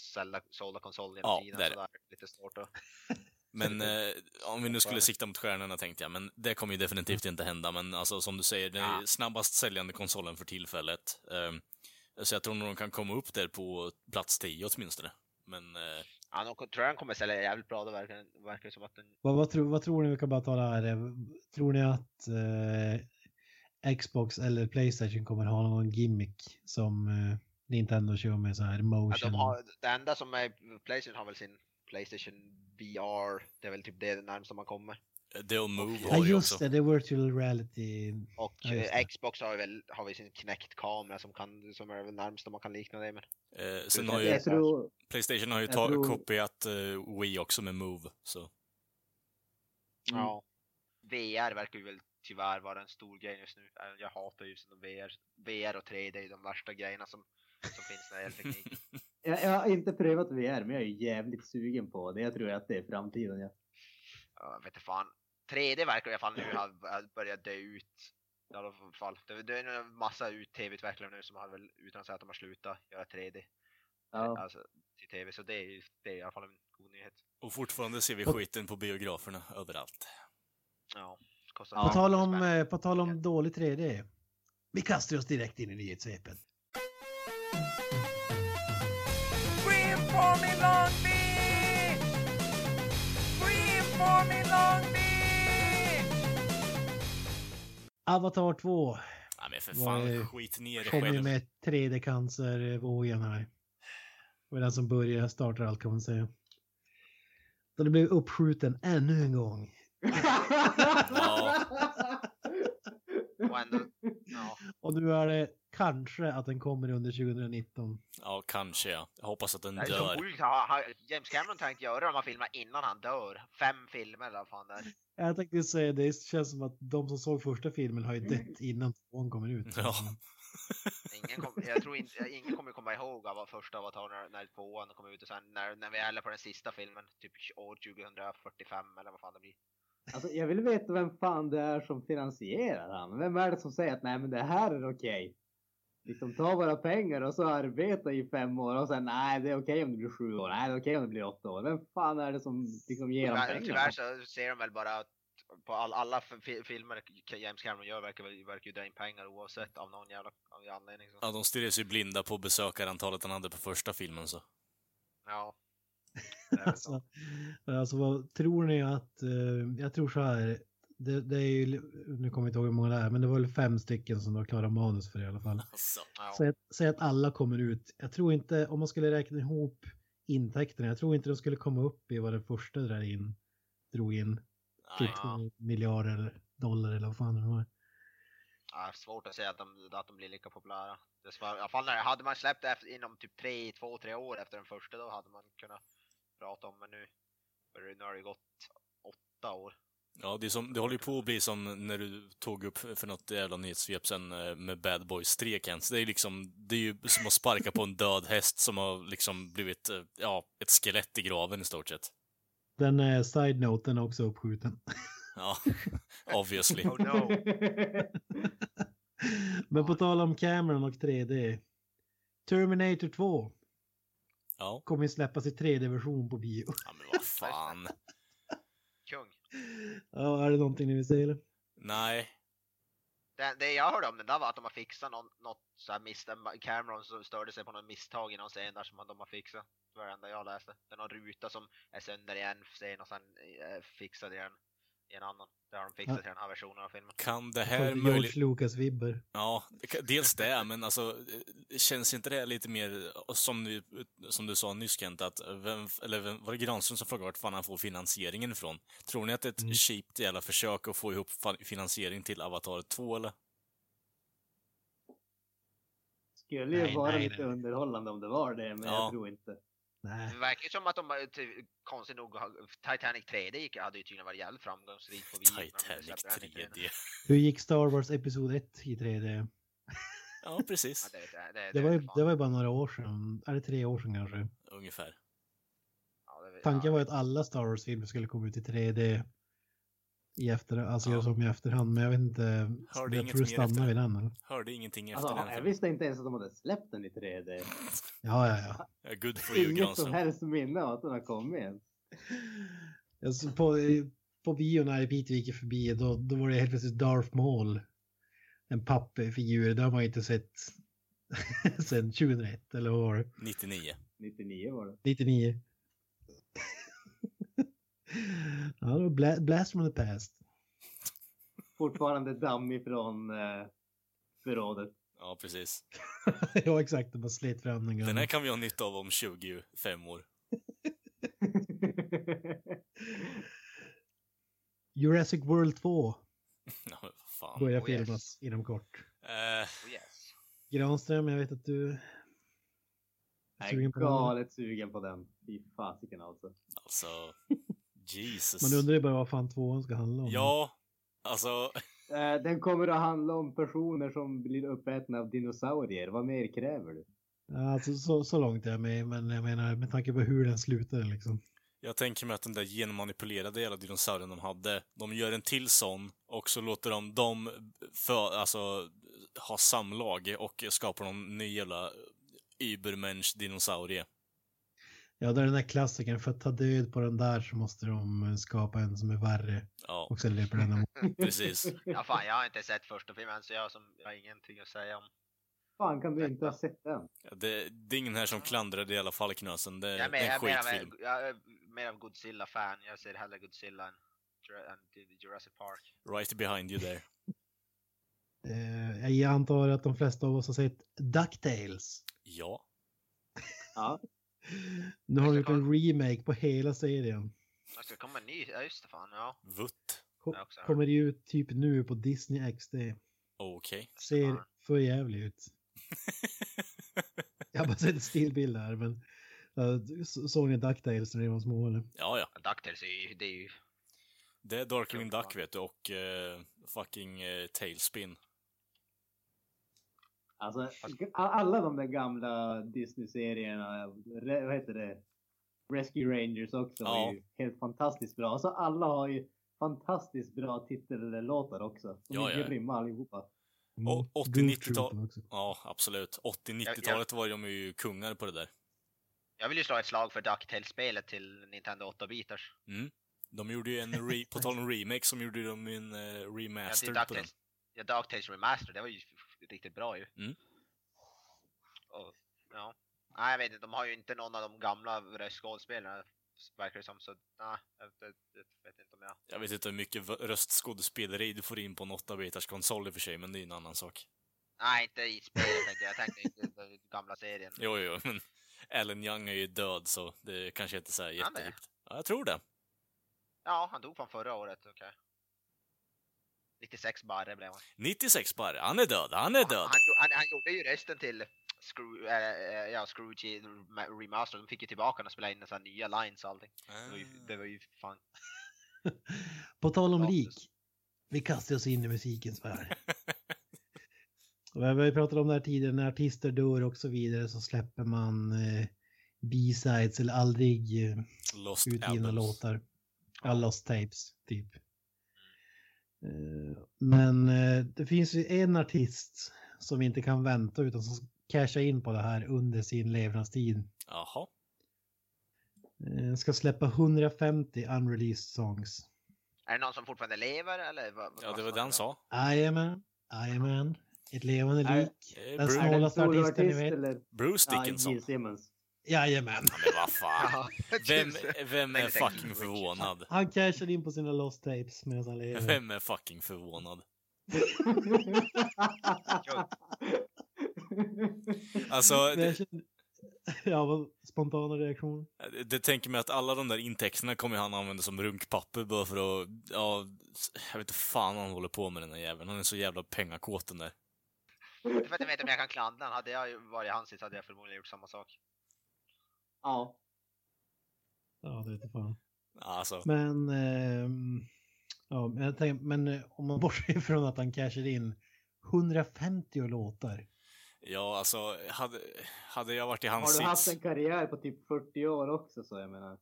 Speaker 2: sålda, konsol genom
Speaker 1: Ja,
Speaker 2: tiden.
Speaker 1: det är
Speaker 2: så
Speaker 1: det.
Speaker 2: där är lite svårt att...
Speaker 1: Men eh, om vi nu skulle sikta mot stjärnorna tänkte jag, men det kommer ju definitivt inte hända. Men alltså som du säger, den
Speaker 2: Ja.
Speaker 1: snabbast säljande konsolen för tillfället. Ehm, så jag tror nog de kan komma upp där på plats 10 åtminstone. Men eh,
Speaker 2: Ja, de tror jag den kommer sälja jävligt bra. Det verkar, verkar som att den...
Speaker 3: Vad, vad, tror, vad tror ni, vi kan bara ta det här, eh, tror ni att eh, Xbox eller Playstation kommer ha någon gimmick som eh, Nintendo kör med så här
Speaker 2: Ja,
Speaker 3: motion?
Speaker 2: de har, det enda som är... Playstation har väl sin Playstation VR. Det är väl typ det närmsta man kommer.
Speaker 1: det och Move
Speaker 3: Ja
Speaker 1: har ju
Speaker 3: just
Speaker 1: också.
Speaker 3: det, det är virtual reality.
Speaker 2: Och
Speaker 3: Ja,
Speaker 2: eh. Xbox har ju väl har vi sin Kinect-kamera som, kan, som är väl närmsta man kan likna det med.
Speaker 1: Eh, sen har ju,
Speaker 4: tror,
Speaker 1: Playstation har ju ta,
Speaker 4: tror-
Speaker 1: kopierat eh, Wii också med Move. Så.
Speaker 4: Mm.
Speaker 2: Ja. VR verkar ju väl tyvärr vara en stor grej just nu. Äh, Jag hatar ju VR. VR och 3D är de värsta grejerna som, som finns när det gäller teknik.
Speaker 4: jag, jag har inte prövat VR, men jag är jävligt sugen på det. Jag tror att det är framtiden. Ja.
Speaker 2: Ja, Jag vet inte fan. 3D verkar i alla fall nu ha börjat dö ut. I alla fall. Det, det är en massa ut- tv-utvecklare nu som har väl, utan att säga att de har slutat göra 3D.
Speaker 4: Ja.
Speaker 2: Alltså till tv, så det är, det är i alla fall en god nyhet.
Speaker 1: Och fortfarande ser vi skiten på biograferna överallt.
Speaker 2: Ja. Kostar
Speaker 4: Ja.
Speaker 3: På tal om,
Speaker 2: spänn.
Speaker 3: eh, på tal om dålig 3D. Vi kastar oss direkt in i nyhetssvepet. Avatar 2
Speaker 1: Nej men för fan, skit ner dig själv.
Speaker 3: med 3D-cancervågen här. Det var den som började starta allt kan man säga. Då det blev uppskjuten ännu en gång.
Speaker 2: Och ändå, ja.
Speaker 3: Och nu är det kanske att den kommer under 2019.
Speaker 1: Ja, kanske ja. Jag hoppas att den
Speaker 2: Det är så
Speaker 1: dör.
Speaker 2: sjukt. Har James Cameron tänkt göra de här filmerna innan han dör? Fem filmer eller vad fan det är.
Speaker 3: Jag tänkte säga det känns som att de som såg första filmen har ju dött innan tvåan kommer ut.
Speaker 1: Ja.
Speaker 2: Ingen kom, jag tror inte, ingen kommer komma ihåg av första Avatar när, när tvåan kom ut och sen när, när vi är på den sista filmen, typ år 2045 eller vad fan det blir.
Speaker 4: Alltså, jag vill veta vem fan det är som finansierar han. Vem är det som säger att nej men det här är okej? liksom ta våra pengar och så arbeta i fem år och sen nej det är okej om det blir sju år, nej det är okej om det blir åtta år. Vem fan är det som liksom ger dem pengar?
Speaker 2: tyvärr så ser de väl bara att på all, alla fi- filmer James Cameron gör verkar, verkar ju dra in pengar oavsett av någon jävla av anledning. Så.
Speaker 1: Ja, de stirrar sig blinda på besökarantalet han hade på första filmen så.
Speaker 2: Ja. Det är väl så.
Speaker 3: Alltså, alltså vad tror ni att, eh, jag tror så här, det, det är ju, nu kommer jag inte ihåg hur många det är, men det var väl fem stycken som har klarat manus för i alla fall.
Speaker 1: Alltså.
Speaker 2: Ja.
Speaker 3: Säg att, säg att alla kommer ut, jag tror inte, om man skulle räkna ihop intäkterna, jag tror inte de skulle komma upp i vad den första drar in, drog in, typ.
Speaker 2: Ja.
Speaker 3: miljarder dollar eller vad fan det var.
Speaker 2: Ja, svårt att säga att de, att de blir lika populära. Det svår, I alla fall när, hade man släppt det efter, inom typ tre, två, tre år efter den första då hade man kunnat prata om men nu, nu har det gått åtta år.
Speaker 1: Ja, det, som, det håller ju på att bli som när du tog upp för något jävla nyhetssvep sen eh, med Bad Boys 3, Kent. Det är liksom, det är ju som att sparka på en död häst som har liksom blivit, eh, ja, ett skelett i graven i stort sett.
Speaker 3: Den eh, side-noten är också uppskjuten.
Speaker 1: Ja, obviously.
Speaker 2: Oh no!
Speaker 3: Men på tal om Cameron och 3D. Terminator 2
Speaker 1: Ja,
Speaker 3: kommer ju släppas i 3D-version på bio.
Speaker 1: ja men vad fan.
Speaker 2: Kung.
Speaker 3: Ja, är det någonting ni vill säga eller?
Speaker 1: Nej,
Speaker 2: Det, det jag hörde om den där var att de har fixat någon, något så här misstag. Cameron så störde sig på något misstag i någon scen där som de har fixat. Det var det enda jag läste. Det är någon ruta som är sönder i en scen och sen eh, fixad i en, i en annan. Det har de fixat i den här versionen av filmen.
Speaker 1: kan det här
Speaker 3: George
Speaker 1: möjligt...
Speaker 3: Lucas-vibbar.
Speaker 1: Ja, det kan- dels det, men alltså, eh, känns inte det lite mer, som du, som du sa nyss Kent, att vem, eller vem, var det Granström som frågade vart fan han får finansieringen ifrån? Tror ni att det är ett
Speaker 3: Mm.
Speaker 1: cheapt jävla försök att få ihop finansiering till Avatar 2 eller?
Speaker 4: Skulle ju
Speaker 3: Nej,
Speaker 4: vara
Speaker 3: nej,
Speaker 4: lite
Speaker 3: nej.
Speaker 4: underhållande om det var det, men
Speaker 1: Ja.
Speaker 4: jag tror inte.
Speaker 3: Nej.
Speaker 2: Det verkar ju som att de, eh, ty- konstigt nog, Titanic 3D gick, hade ju tydligen varit jävligt framgångsrikt på de
Speaker 1: Titanic
Speaker 2: släppte den inte än.
Speaker 1: 3D.
Speaker 3: Hur gick Star Wars Episod 1 i 3D?
Speaker 1: Ja,
Speaker 2: Ja,
Speaker 1: precis.
Speaker 2: det, det, det,
Speaker 3: Det var, ju, det var ju bara några år sedan. Är det tre år sedan kanske?
Speaker 1: Ungefär.
Speaker 3: Tanken var ju att alla Star Wars-filmer skulle komma ut i 3D i efter, alltså
Speaker 1: Ja.
Speaker 3: göra som i efterhand, men jag vet inte.
Speaker 1: Hörde
Speaker 3: jag tror det
Speaker 1: efter
Speaker 3: vid den. Eller?
Speaker 1: Hörde ingenting efter
Speaker 4: Alltså,
Speaker 1: den
Speaker 4: jag visste inte ens att de hade släppt den i 3D.
Speaker 3: Ja, ja, ja.
Speaker 1: Ja, good for you,
Speaker 4: Inget som helst minne av att den har kommit ens.
Speaker 3: Alltså på, på bio när Peter gick förbi, då, då var det helt plötsligt Darth Maul. En pappfigur, det har man inte sett sedan 2001, eller vad var det?
Speaker 1: 99.
Speaker 4: 99 var det.
Speaker 3: 99. Ja, Blast from the past.
Speaker 4: Fortfarande damm ifrån eh, förrådet.
Speaker 1: Ja, precis.
Speaker 3: ja, exakt, de bara slet fram den
Speaker 1: Den här kan vi ha nytta av om 25 år.
Speaker 3: Jurassic World 2
Speaker 1: Ja, men vad fan.
Speaker 3: börjar
Speaker 2: Oh, yes.
Speaker 3: filmas inom kort.
Speaker 2: Oh, yes.
Speaker 3: Granström, jag vet att du
Speaker 4: Jag är
Speaker 3: sugen på den.
Speaker 4: galet sugen på den. Fy fasiken alltså.
Speaker 1: alltså, Jesus.
Speaker 3: Man undrar ju bara vad fan tvåan ska handla om.
Speaker 1: Ja, alltså,
Speaker 4: Eh, den kommer att handla om personer som blir uppätna av dinosaurier. Vad mer kräver du?
Speaker 3: Ja, Alltså, så, så långt är jag med, men jag menar med tanke på hur den slutade liksom.
Speaker 1: jag tänker mig att den där genmanipulerade jävla dinosaurien de hade, de gör en till sån och så låter de dem för, alltså, ha samlag och skapar någon ny jävla übermensch dinosaurie.
Speaker 3: Ja, det är den där klassikern, för att ta död på den där så måste de skapa en som är värre
Speaker 1: Ja,
Speaker 3: och sen löper den
Speaker 1: precis.
Speaker 2: Ja, fan, jag har inte sett första filmen så jag, som, jag har ingenting att säga om.
Speaker 4: Fan kan du inte ha sett den?
Speaker 1: Det, det är ingen här som klandrar det i alla fall, Knösen. Det,
Speaker 2: är,
Speaker 1: det är
Speaker 2: mer,
Speaker 1: en
Speaker 2: jag, mer,
Speaker 1: skitfilm.
Speaker 2: av- jag är mer av Godzilla-fan. Jag ser hellre Godzilla än, än Jurassic Park.
Speaker 1: Right behind you there.
Speaker 3: Eh, jag antar att de flesta av oss har sett DuckTales.
Speaker 1: Ja.
Speaker 4: Ja.
Speaker 3: Nu har de gjort en remake på hela serien.
Speaker 2: Det ska komma en ny, ja just det fan, ja.
Speaker 1: Vutt.
Speaker 3: Ko- kommer ju ut typ nu på Disney XD.
Speaker 1: Okej.
Speaker 3: Ser
Speaker 2: Fan.
Speaker 3: för jävligt ut. Jag har bara sett stillbild här, men uh, såg ni DuckTales när ni var små eller?
Speaker 1: Ja, ja.
Speaker 2: DuckTales är ju, det är ju...
Speaker 1: Det är Darkwing Duck, vet du, och eh, fucking uh, Tailspin.
Speaker 4: Alltså, alla de där gamla Disney-serierna, vad heter det? Rescue Rangers också
Speaker 1: Ja.
Speaker 4: var ju helt fantastiskt bra. Alltså alla har ju fantastiskt bra titellåtar också. De
Speaker 1: Ja,
Speaker 4: är
Speaker 1: ja.
Speaker 4: grymma allihopa.
Speaker 3: Mm.
Speaker 1: Och 80,
Speaker 3: Groove
Speaker 1: 90-tal.
Speaker 3: Trooper också.
Speaker 1: Ja, absolut.
Speaker 2: Ja,
Speaker 1: 80-90-talet var de ju kungar på det där.
Speaker 2: Jag vill ju slå ett slag för DuckTales-spelet till Nintendo 8-bitars.
Speaker 1: Mm. De gjorde ju en, re- på tal om remake, som gjorde de en uh,
Speaker 2: Ja, det
Speaker 1: remaster
Speaker 2: är
Speaker 1: på den.
Speaker 2: DuckTales, ja, DuckTales Remaster, det var ju riktigt bra ju.
Speaker 1: Mm.
Speaker 2: Och, ja. Nej, jag vet inte, de har ju inte någon av de gamla röstskådespelarna, verkar det som, så nej, jag, jag, jag vet inte om jag...
Speaker 1: Jag vet inte hur mycket röstskådespeleri du får in på en 8-bitars konsol i och för sig, men det är en annan sak.
Speaker 2: Nej, inte i spelet tänkte jag, jag tänkte inte gamla serien.
Speaker 1: Jo, jo, men Alan Young är ju död, så det kanske inte är så här
Speaker 2: är?
Speaker 1: Ja, jag tror det.
Speaker 2: Ja, han dog från förra året, okej. 96 barre blev han.
Speaker 1: 96 bara, han är död, han är död.
Speaker 2: Han, han, han gjorde ju rösten till Scroo, äh, ja, Scrooge i Rem- Remaster. De fick ju tillbaka och spela in så nya lines och allting. Det var ju, det var ju fan...
Speaker 3: På tal om
Speaker 2: Ja,
Speaker 3: lik. Vi kastar oss in i musikens värld. Vi har pratat om det här tidigare, när artister dör och så vidare så släpper man eh, B-sides eller aldrig eh,
Speaker 1: Lost
Speaker 3: utgivna
Speaker 1: albums.
Speaker 3: låtar. Ja, lost tapes, typ. Eh, Men eh, det finns ju en artist som inte kan vänta utan som cashar in på det här under sin levnadstid.
Speaker 1: Jaha.
Speaker 3: Eh, Ska släppa 150 unreleased songs.
Speaker 2: Är det någon som fortfarande lever eller? Vad,
Speaker 1: Ja, det var det han sa.
Speaker 3: Jajamän, jajamän. Ett levande lik. Den snålaste artisten ni vet.
Speaker 4: eller?
Speaker 1: Bruce
Speaker 4: Ja,
Speaker 1: Dickinson.
Speaker 4: Simmons.
Speaker 3: Jajamän.
Speaker 1: Ja, men vad fan. Vem, vem är fucking förvånad?
Speaker 3: Han cashar in på sina lost tapes medan han lever.
Speaker 1: Vem är fucking förvånad? Alltså, det,
Speaker 3: Ja, vad spontana reaktioner.
Speaker 1: det tänker mig att alla de där intäkterna kommer han använda som runkpapper bara för att, ja, jag vet inte fan vad han håller på med den där jäveln. Han är så jävla pengakåt den där.
Speaker 2: För att jag vet inte om jag kan klandra honom. Hade jag ju varit i hans sits hade jag förmodligen gjort samma sak.
Speaker 4: Ja.
Speaker 3: Ja, det vet fan.
Speaker 1: Alltså,
Speaker 3: Men, ehm, ja, men, jag tänker, men eh, om man bortser ifrån att han cashar in 150 låtar.
Speaker 1: ja alltså, hade, hade jag varit i
Speaker 4: Har
Speaker 1: hans
Speaker 4: du haft
Speaker 1: sits,
Speaker 4: en karriär på typ 40 år också så jag menar.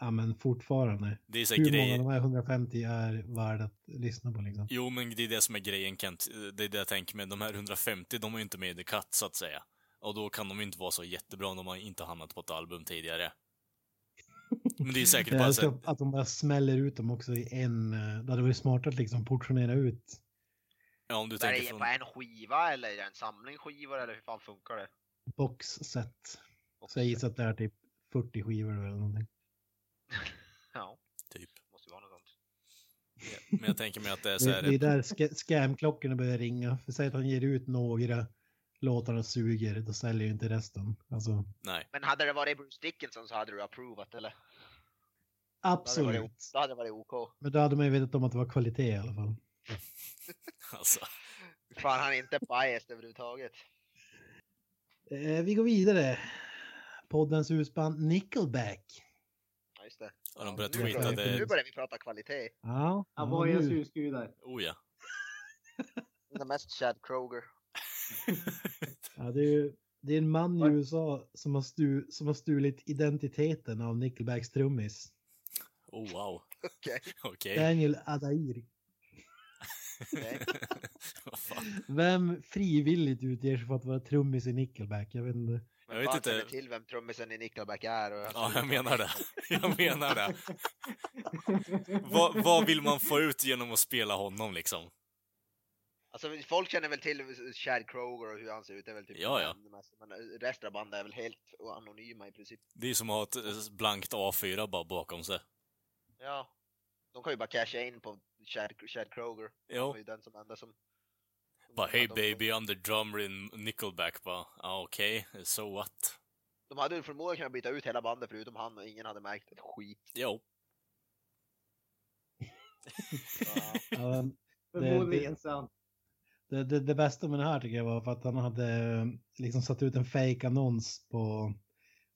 Speaker 3: Ja, men fortfarande.
Speaker 1: det är så
Speaker 3: Hur
Speaker 1: här
Speaker 3: många av
Speaker 1: grej,
Speaker 3: de här 150 är värda att lyssna på liksom?
Speaker 1: Jo, men det är det som är grejen Kent. Det är det jag tänker med. De här 150, de är ju inte med i The Cut, så att säga. Och då kan de ju inte vara så jättebra om de har inte hamnat på ett album tidigare. Men det är säkert
Speaker 3: Jag
Speaker 1: bara
Speaker 3: älskar
Speaker 1: så
Speaker 3: att de bara smäller ut dem också i en... eh, Det hade varit smart att liksom portionera ut.
Speaker 1: ja, om du
Speaker 2: Är det
Speaker 1: tänker från...
Speaker 2: på en skiva eller är det en samling skivor eller hur fan funkar det?
Speaker 3: boxset. Så jag gissar att det är typ 40 skivor eller någonting.
Speaker 2: Ja,
Speaker 1: Typ.
Speaker 2: måste ju vara något sånt.
Speaker 1: Men jag tänker mig att det är så
Speaker 3: Det,
Speaker 1: här...
Speaker 3: det är där scamklockorna börjar ringa. För säg att han ger ut några, låtarna suger, då säljer ju inte resten. Alltså,
Speaker 1: Nej.
Speaker 2: Men hade det varit Bruce Dickinson så hade du approvat eller? Då hade det varit,
Speaker 3: absolut.
Speaker 2: då hade det varit OK.
Speaker 3: Men då hade man ju vetat om att det var kvalitet i alla fall.
Speaker 1: Alltså.
Speaker 2: Fan han är inte biased överhuvudtaget.
Speaker 3: Eh, vi går vidare. Poddens husband Nickelback.
Speaker 2: Ja, just det.
Speaker 1: Och de
Speaker 2: börjar,
Speaker 1: tweeta
Speaker 2: vi, nu
Speaker 1: det...
Speaker 2: börjar vi prata kvalitet.
Speaker 3: Ja, ja,
Speaker 4: Avoyas husgudar.
Speaker 1: Oh ja.
Speaker 2: Det är mest Chad Kroger.
Speaker 3: ja, det, är ju, det är en man i? USA som har, stu, som har stulit identiteten av Nickelbacks trummis.
Speaker 1: Oh wow.
Speaker 2: Okej.
Speaker 1: Okej.
Speaker 3: Daniel Adair. Vem frivilligt utger sig för att vara trummis i Nickelback? Jag vet inte.
Speaker 1: Jag
Speaker 2: Men
Speaker 1: vet
Speaker 2: fan
Speaker 1: inte.
Speaker 2: till vem trummisen i Nickelback är. Och
Speaker 1: Ja, jag menar det. Jag menar det. Vad, vad vill man få ut genom att spela honom liksom?
Speaker 2: Alltså folk känner väl till Chad Kroger och hur han ser ut. Det är väl typ
Speaker 1: Ja, ja.
Speaker 2: Men resten av bandet är väl helt anonyma i princip.
Speaker 1: Det är som att ha ett eh, blankt A4 bara bakom sig.
Speaker 2: Ja. De kan ju bara casha in på Chad, Chad Kroger.
Speaker 1: Jo.
Speaker 2: Han är ju den som enda som... som-
Speaker 1: Bara hey baby, I'm the drummer in Nickelback. Bara, ah, okej, so what?
Speaker 2: De hade ju förmodligen kunnat byta ut hela bandet förutom han och ingen hade märkt ett skit.
Speaker 1: Jo.
Speaker 4: Förmodligen sant.
Speaker 3: Det, det, det bästa med det här tycker jag var för att han hade eh, liksom satt ut en fake annons på,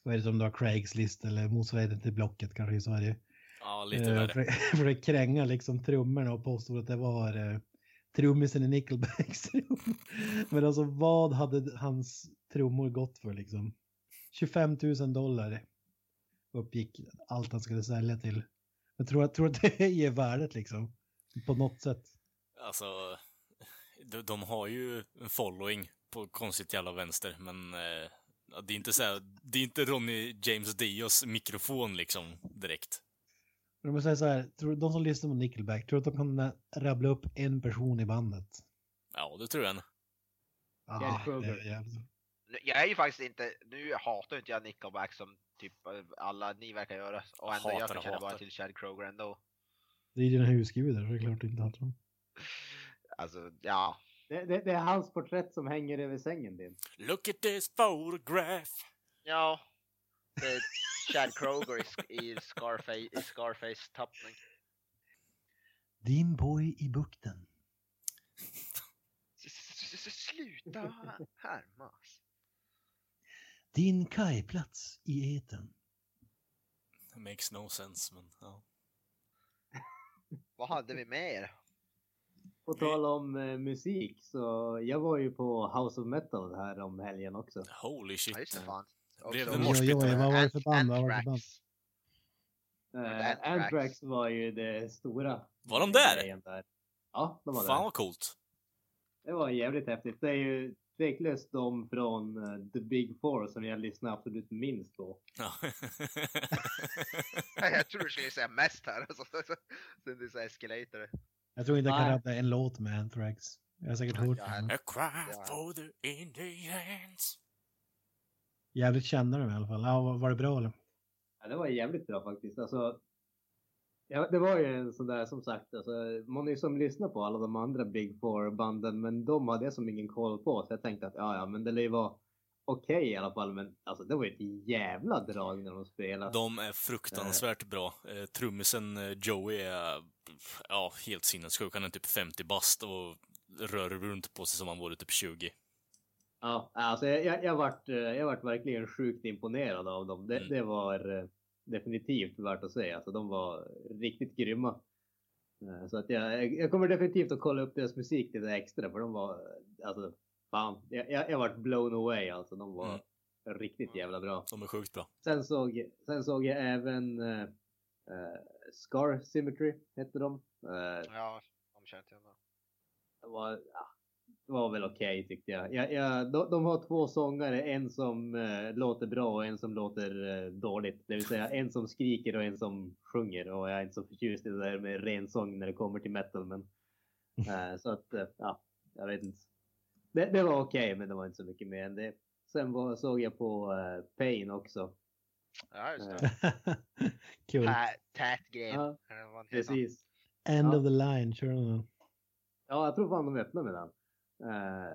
Speaker 3: vad är det som du har, Craigslist eller motsvarigheten till Blocket kanske i Sverige.
Speaker 1: Ja, lite
Speaker 3: Eh,
Speaker 1: värre.
Speaker 3: för, för att kränga liksom trummorna och påstod att det var eh, trummisen i Nickelbacks trum. Men alltså vad hade hans trummor gått för liksom? 25 000 dollar uppgick allt han skulle sälja till. Jag tror, jag tror att det ger värdet liksom. På något sätt.
Speaker 1: Alltså, De, de har ju en following på konstigt jävla vänster, men eh, det är inte så här, det är inte Ronny James Dios mikrofon liksom direkt.
Speaker 3: Men om jag säger så här, tror, de som lyssnar på Nickelback, tror du att de kan rabbla upp en person i bandet?
Speaker 1: Ja, det tror jag.
Speaker 3: Ah, det är jävligt.
Speaker 2: Jag är ju faktiskt inte, nu hatar inte jag Nickelback som typ alla ni verkar göra. Och ändå jag
Speaker 1: Hatar och
Speaker 2: känner bara till Chad Kroger ändå.
Speaker 3: Det är dina husgudar, så det är klart du inte hatar dem.
Speaker 2: Alltså, ja.
Speaker 4: Det, det, det är hans porträtt som hänger över sängen din.
Speaker 1: Look at this photograph!
Speaker 2: Ja. Det är Chad Kroger i, i Scarface, i Scarface tappning.
Speaker 3: Din boy i bukten.
Speaker 2: Sluta härmas.
Speaker 3: Din kajplats i etern.
Speaker 1: Makes no sense, men ja.
Speaker 2: Vad hade vi mer?
Speaker 4: På tal om eh, musik så jag var ju på House of Metal här om helgen också.
Speaker 1: Holy shit.
Speaker 2: Ja, just det, fan.
Speaker 1: Blev det
Speaker 3: oj, oj,
Speaker 1: där?
Speaker 3: vad var det för band? Vad var det för
Speaker 2: Anthrax.
Speaker 3: band?
Speaker 4: Eh,
Speaker 2: Anthrax.
Speaker 4: Var ju det stora.
Speaker 1: Var de där?
Speaker 4: där. Ja, de var
Speaker 1: Fan
Speaker 4: där.
Speaker 1: vad coolt.
Speaker 4: Det var jävligt häftigt. Det är ju tveklöst de från eh, The Big Four som jag lyssnar absolut minst på.
Speaker 1: Ja.
Speaker 2: jag tror du skulle säga mest här. Sen du säger Escalator.
Speaker 3: Jag tror inte jag kan rabbla en låt med Anthrax. Jag har säkert hört den.
Speaker 1: A cry
Speaker 2: Ja.
Speaker 1: for the Indians.
Speaker 3: Jävligt kända de i alla fall. Ja, var- det bra eller?
Speaker 4: Ja, det var jävligt bra faktiskt. Alltså, ja, det var ju en sån där som sagt, alltså, man är ju som lyssnar på alla de andra Big Four-banden, men de hade jag som ingen koll på. Så jag tänkte att ja, ja, men det lär ju vara okej i alla fall. Men alltså, det var ju ett jävla drag när de spelade.
Speaker 1: De är fruktansvärt bra. Eh, trummisen eh, Joey är ja, helt sinnessjuk. Han är typ 50 bast och rör runt på sig som han vore typ 20.
Speaker 4: Ja, alltså jag, jag, jag, vart, eh, jag vart verkligen sjukt imponerad av dem. Det,
Speaker 1: Mm.
Speaker 4: det var eh, definitivt värt att säga. Alltså, de var riktigt grymma. Eh, Så att jag, jag- kommer definitivt att kolla upp deras musik lite extra för de var, alltså fan, jag, jag, jag vart blown away alltså. De var
Speaker 1: Mm.
Speaker 4: riktigt jävla bra.
Speaker 1: De är sjukt bra.
Speaker 4: Sen såg, sen såg jag även eh, Scar Symmetry hette de. Eh,
Speaker 2: Ja, de känner till honom.
Speaker 4: det var, ja, det var väl okej tyckte jag. jag, jag de, de har två sångare, en som eh, låter bra och en som låter eh, dåligt. Det vill säga en som skriker och en som sjunger. Och jag är inte så förtjust i det där med ren sång när det kommer till metal. Men, eh, så att, eh, ja, jag vet inte. Det, det var okej, men det var inte så mycket mer än det. Sen var, såg jag på eh, Pain också.
Speaker 2: Ja, just det.
Speaker 3: Kul.
Speaker 2: Tät.
Speaker 4: Ja,
Speaker 2: annan.
Speaker 4: precis.
Speaker 3: End
Speaker 4: Ja.
Speaker 3: of the line, kör den.
Speaker 4: Ja, jag tror fan de öppnade med den. Eh,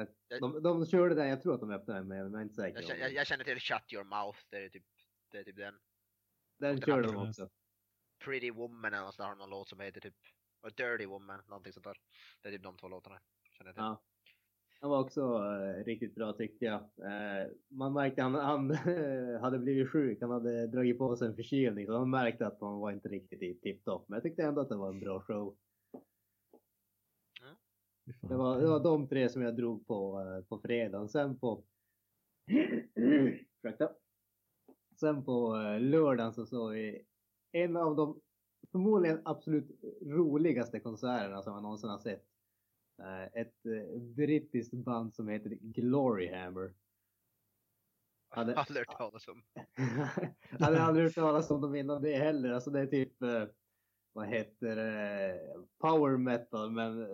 Speaker 4: eh, de, de körde den, jag tror att de öppnade den, men jag är inte säker.
Speaker 2: Jag, jag, jag känner till Shut Your Mouth. Det är typ, det är typ den.
Speaker 4: Den
Speaker 2: den
Speaker 4: körde de också.
Speaker 2: Pretty Woman eller något sånt, har de någon låt som heter typ Dirty Woman, någonting sånt där. Det är typ de två låtarna. Känner jag till.
Speaker 4: Ja. Han var också eh, riktigt bra tyckte jag. Eh, man märkte han, han hade blivit sjuk. Han hade dragit på sig en förkylning. Så man märkte att han var inte riktigt i tipptopp. Men jag tyckte ändå att det var en bra show.
Speaker 3: Fan.
Speaker 4: Det var, det var de tre som jag drog på eh, på fredagen. Sen på... Ursäkta. Sen på lördagen så såg vi en av de förmodligen absolut roligaste konserterna som jag någonsin har sett. Eh, Ett eh, brittiskt band som heter Gloryhammer. Hade-
Speaker 2: Aldrig hört talas om.
Speaker 4: hade aldrig hört talas om dem innan det heller. Alltså det är typ, eh, vad heter det, power metal, men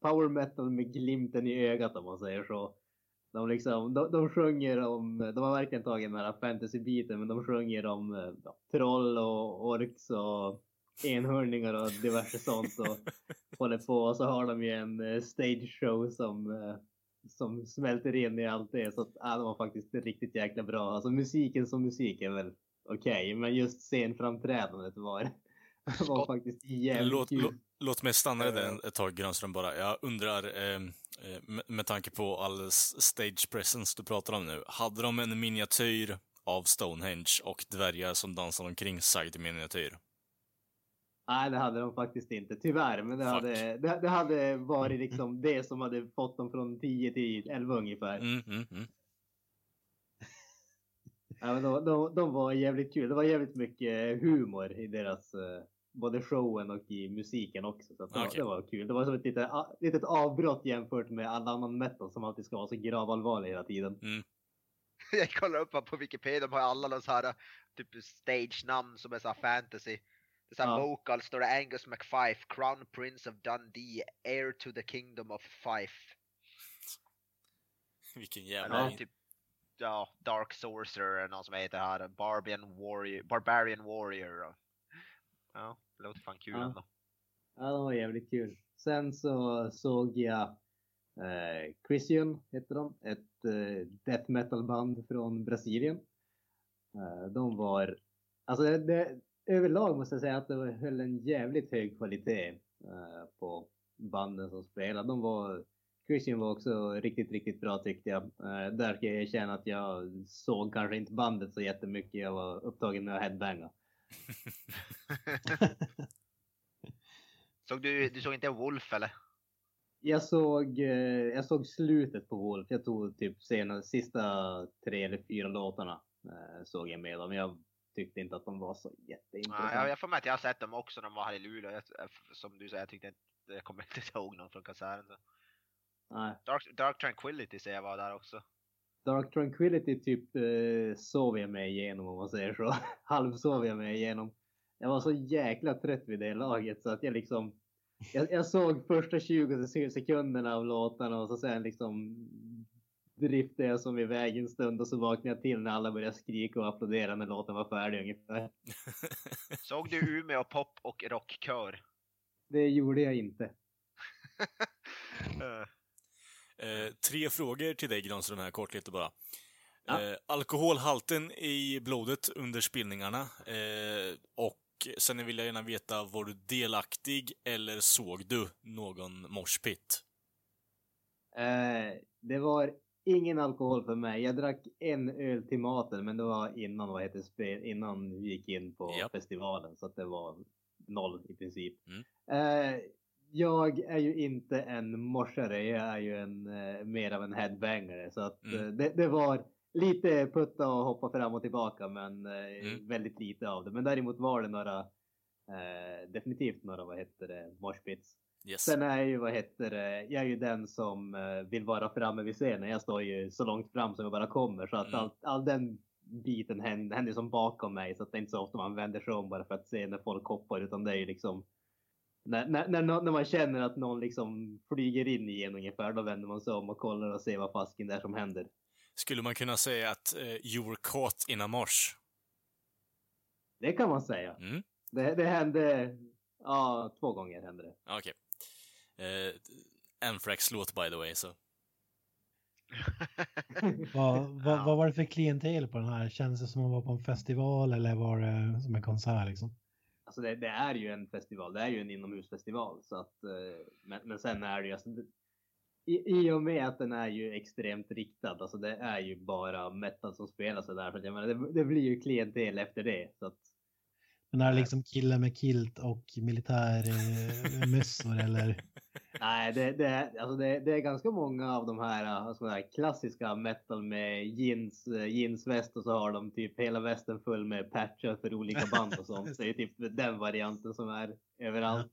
Speaker 4: power metal med glimten i ögat om man säger så. De, liksom, de, de sjunger om, de har verkligen tagit den här fantasy-biten, men de sjunger om ja, troll och orks och enhörningar och diverse sånt och håller på. Och så har de ju en eh, stage show som eh, som smälter in i allt det. Så att, ja, de var faktiskt riktigt jäkla bra. Alltså musiken som musik är väl okej, men just scenframträdandet var, var faktiskt jävligt
Speaker 1: Låt,
Speaker 4: kul.
Speaker 1: lå, låt mig stanna
Speaker 2: Eh.
Speaker 1: där ett tag, Grönström, bara. Jag undrar, eh, eh, med, med tanke på all stage presence du pratar om nu, hade de en miniatyr av Stonehenge och dvärgar som dansar omkring sagt i miniatyr?
Speaker 4: Nej, det hade de faktiskt inte. Tyvärr, men det
Speaker 1: Fuck.
Speaker 4: hade, det, det hade varit liksom det som hade fått dem från 10 till 11 ungefär.
Speaker 1: Mm, mm, mm.
Speaker 4: Ja, men de, de, de var jävligt kul. Det var jävligt mycket humor i deras, eh, både showen och i musiken också. Så det, var,
Speaker 1: Okej.
Speaker 4: det var kul. Det var som ett litet, litet avbrott jämfört med all annan metal som alltid ska vara så gravallvarlig hela tiden.
Speaker 2: Jag kollar upp på Wikipedia, de har alla så här typ stage-namn som är så här fantasy. Det är så här
Speaker 4: Ja.
Speaker 2: vocal står det Angus McFife, Crown Prince of Dundee, Heir to the Kingdom of Fife.
Speaker 1: Vilken jävla...
Speaker 2: typ, ja, Dark Sorcerer eller någon som heter här, Barbarian Warrior, Barbarian Warrior. Ja, det låter fan kul
Speaker 4: Ja.
Speaker 2: ändå.
Speaker 4: Ja, det var jävligt kul. Sen så såg jag eh, Christian, heter de. Ett eh, death metal band från Brasilien. Eh, de var, alltså det, det, överlag måste jag säga att det var, höll en jävligt hög kvalitet eh, på banden som spelade. De var, Christian var också riktigt, riktigt bra tyckte jag. Eh, där ska jag erkänna att jag såg kanske inte bandet så jättemycket. Jag var upptagen med att headbanga.
Speaker 2: Såg du, du såg inte Wolf eller?
Speaker 4: Jag såg, eh, jag såg slutet på Wolf. Jag tog typ sena, sista tre eller fyra låtarna såg jag med dem. Jag tyckte inte att de var så jätteintressanta.
Speaker 2: jag, jag får med att jag har sett dem också när de var här i Luleå. Jag, som du säger, jag tyckte inte, jag kommer inte ihåg någon från konserten. Så.
Speaker 4: Nej.
Speaker 2: Dark, Dark Tranquility ser jag var där också.
Speaker 4: Dark Tranquility typ eh, sov jag mig igenom om man säger så. Halvsov jag mig igenom. Jag var så jäkla trött vid det laget så att jag liksom jag, jag såg första 20 sek- sekunderna av låtarna och så sen liksom driftade jag som iväg en stund och så vaknade jag till när alla började skrika och applådera när låten var färdig ungefär.
Speaker 2: Såg du Umeå pop och rockkör?
Speaker 4: Det gjorde jag inte.
Speaker 2: Eh,
Speaker 1: Eh, tre frågor till dig Granström här, kort lite bara.
Speaker 4: Ja.
Speaker 1: Eh, alkoholhalten i blodet under spelningarna. Eh, och sen vill jag gärna veta, var du delaktig eller såg du någon morspit?
Speaker 4: Eh, det var ingen alkohol för mig. Jag drack en öl till maten men det var innan, vad heter spel, innan vi gick in på
Speaker 1: Japp.
Speaker 4: festivalen så att det var noll i princip.
Speaker 1: Mm.
Speaker 4: Eh, jag är ju inte en morsare, jag är ju en, eh, mer av en headbangare så att
Speaker 1: Mm.
Speaker 4: eh, det, det var lite putta och hoppa fram och tillbaka men eh,
Speaker 1: Mm.
Speaker 4: väldigt lite av det. Men däremot var det några, eh, definitivt några, vad heter det, moshpits.
Speaker 1: Yes.
Speaker 4: Sen är jag ju, vad heter det, jag är ju den som eh, vill vara framme vid scenen. Jag står ju så långt fram som jag bara kommer så att
Speaker 1: Mm.
Speaker 4: all, all den biten händer, händer som bakom mig så att det är inte så ofta man vänder sig om bara för att se när folk hoppar utan det är ju liksom när, när, när, när man känner att någon liksom flyger in i en ungefär då vänder man sig om och kollar och ser vad fasken det är som händer.
Speaker 1: Skulle man kunna säga att eh, you were caught in a marsh?
Speaker 4: Det kan man säga.
Speaker 1: Mm.
Speaker 4: Det, det hände, ja två gånger hände det.
Speaker 1: Okej. Eh, Anthrax låt by the way, så.
Speaker 3: Vad, vad,
Speaker 2: Ja.
Speaker 3: vad var det för klientel på den här? Kändes det som att man var på en festival eller var det som en konsert liksom?
Speaker 4: Alltså det, det är ju en festival, det är ju en inomhusfestival. Så att, eh, men, men sen är det ju, alltså, i, i och med att den är ju extremt riktad, alltså det är ju bara metal som spelas där. Så att jag menar, det, det blir ju klientel efter det. Så att,
Speaker 3: Men är det liksom killar med kilt och militärmössor eller?
Speaker 4: Nej, det, det, är, alltså det, det är ganska många av de här, alltså här klassiska metal med jeans, eh, jeansväst och så har de typ hela västen full med patcher för olika band och sånt. Det är typ den varianten som är överallt.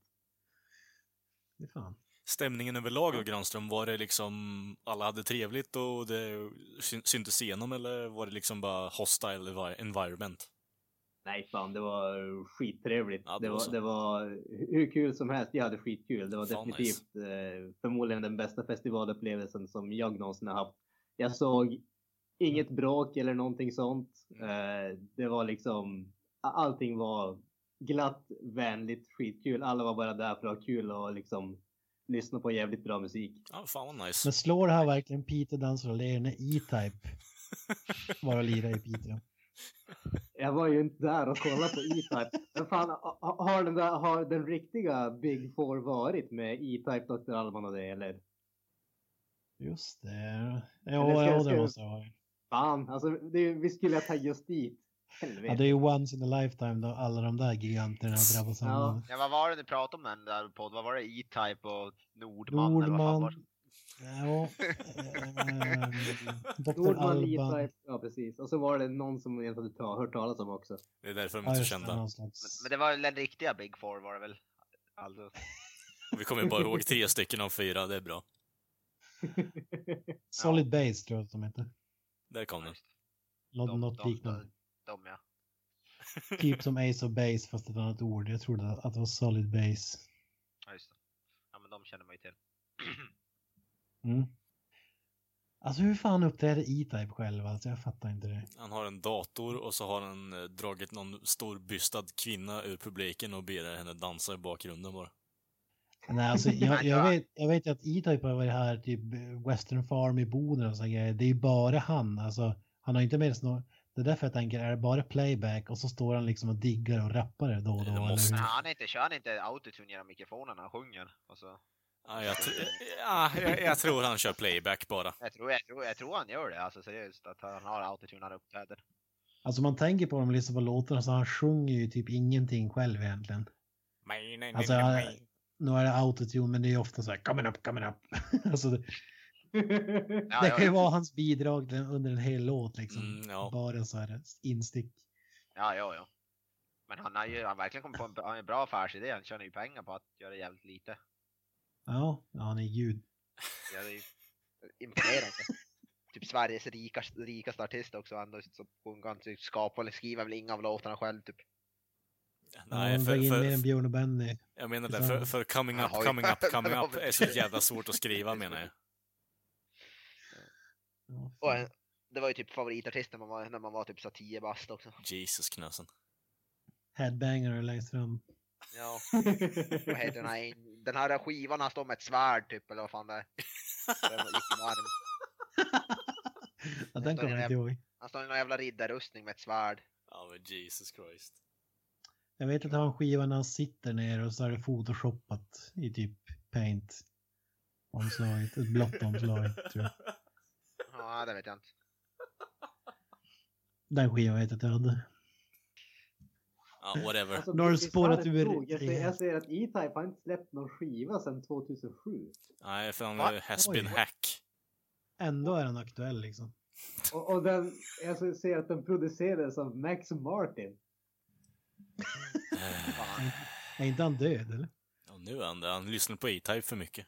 Speaker 3: Det är fan.
Speaker 1: Stämningen överlag då, Granström, var det liksom alla hade trevligt och det syn- syntes igenom eller var det liksom bara hostile envi- environment?
Speaker 4: Nej fan, det var skittrevligt.
Speaker 1: Ja, det
Speaker 4: det,
Speaker 1: var
Speaker 4: det var hur kul som helst. Jag hade skitkul. Det var
Speaker 1: Fan,
Speaker 4: definitivt eh, förmodligen den bästa festivalupplevelsen som jag någonsin har haft. Jag såg inget bråk eller någonting sånt. Eh, det var liksom, allting var glatt, vänligt, skitkul. Alla var bara där för att ha kul och liksom lyssna på jävligt bra musik.
Speaker 1: Ja, fan vad nice.
Speaker 3: Men slår det här verkligen Peter Dansar det när E-Type bara lirar i Piteå?
Speaker 4: Jag var ju inte där och kollade på E-Type. Men fan, ha- har den, där, har den riktiga Big Four varit med E-Type, Dr. Alban och det eller?
Speaker 3: Just det.
Speaker 4: Eller
Speaker 3: Ja, ja,
Speaker 4: ska-
Speaker 3: det
Speaker 4: ska-
Speaker 3: måste det vara.
Speaker 4: Fan, alltså det, vi skulle tagit just dit. Helvete.
Speaker 3: Ja, det är ju once in a lifetime då alla de där giganterna drabbas samman.
Speaker 2: Ja, vad var det ni pratade om den där podd? Vad var det? E-Type och Nordman? eller vad fan var
Speaker 3: Nordman,
Speaker 2: det?
Speaker 3: Ja, eh, Dr.
Speaker 4: Nordman,
Speaker 3: Alban.
Speaker 4: Ja precis. Och så var det någon som jag hade ta- hört talas om också.
Speaker 1: Det är därför de
Speaker 3: Ja,
Speaker 1: inte är
Speaker 3: det,
Speaker 1: kända.
Speaker 2: Men, det var den riktiga Big Four var det väl? Alltså,
Speaker 1: vi kommer bara ihåg tre stycken av fyra, det är bra.
Speaker 3: Solid Base tror jag att de heter.
Speaker 1: Där kom den.
Speaker 3: Något,
Speaker 2: De-
Speaker 3: något
Speaker 2: de-
Speaker 3: liknande.
Speaker 2: de ja.
Speaker 3: Typ som Ace of Base fast ett annat ord. Jag trodde att det var Solid Base.
Speaker 2: Ja, just det. Ja, men de känner man ju till.
Speaker 3: Mm. Alltså hur fan uppträder E-Type själv? Alltså jag fattar inte det.
Speaker 1: Han har en dator och så har han eh, dragit någon stor bystad kvinna ur publiken och ber henne dansa i bakgrunden bara.
Speaker 3: Nej, alltså, jag, jag, vet, jag vet ju att E-Type har varit här, typ Western Farm i Boden och så grejer. Det är bara han, alltså. Han har inte med sig något. Det är därför jag tänker, är det bara playback och så står han liksom och diggar och rappar det då och då?
Speaker 1: Måste-?
Speaker 2: Nej, han är inte, kör han inte autotune genom mikrofonen när han sjunger? Alltså,
Speaker 1: Ja, jag, tr- ja, jag, jag tror han kör playback bara.
Speaker 2: jag, tror, jag, tror, jag tror han gör det, alltså seriöst. Att han har autotune när han uppträder.
Speaker 3: Alltså man tänker på dem och lyssnar på låtarna så han sjunger ju typ ingenting själv egentligen.
Speaker 1: Nej, nej,
Speaker 3: Alltså,
Speaker 1: nej.
Speaker 3: Nu är det autotune men det är ofta så här coming up, coming up. alltså det,
Speaker 2: Ja,
Speaker 3: det kan ju vara hans bidrag under en hel låt liksom.
Speaker 1: Mm, ja.
Speaker 3: Bara så här instick.
Speaker 2: Ja, ja, ja. Men han har ju han verkligen kommit på en, bra- en bra affärsidé. Han tjänar ju pengar på att göra jävligt lite.
Speaker 3: Ja, ja han är gud.
Speaker 2: Det är imponerande. typ Sveriges rikaste, rikaste artist också. Ändå, så hon kan typ skapa eller skriva väl inga av låtarna själv typ.
Speaker 1: Nej,
Speaker 3: han drar
Speaker 1: för,
Speaker 3: in mer än
Speaker 1: för,
Speaker 3: Björn och Benny.
Speaker 1: jag menar det, för, för coming up, coming up, coming
Speaker 2: ja,
Speaker 1: up är så jävla svårt att skriva menar jag.
Speaker 3: Ja,
Speaker 2: Och en, det var ju typ favoritartist när man var, när man var typ så 10 bast också.
Speaker 1: Jesus knösen.
Speaker 3: Headbanger längst fram.
Speaker 2: Ja, vad heter den här, den här skivan han står med ett svärd typ eller vad fan det är.
Speaker 3: Ja, den kommer jag inte ihåg.
Speaker 2: Han står i någon jävla riddarrustning med ett svärd.
Speaker 1: Ja men Jesus Christ.
Speaker 3: Jag vet att det har en skiva när han sitter ner och så är det photoshoppat i typ paint. Omslaget, ett blått omslag tror jag.
Speaker 2: Ja, det vet jag inte.
Speaker 3: Den skivan vet jag att jag hade.
Speaker 1: Ja, whatever.
Speaker 4: Alltså,
Speaker 3: Nu har du spårat ur.
Speaker 4: Jag ser, jag ser att E-Type har inte släppt någon skiva sedan 2007.
Speaker 1: Nej, för han är has been hack.
Speaker 3: Ändå är den aktuell liksom.
Speaker 4: Och, och den, jag ser att den producerades av Max Martin.
Speaker 3: Är inte han död eller?
Speaker 1: Och nu är han det. Han lyssnar på E-Type för mycket.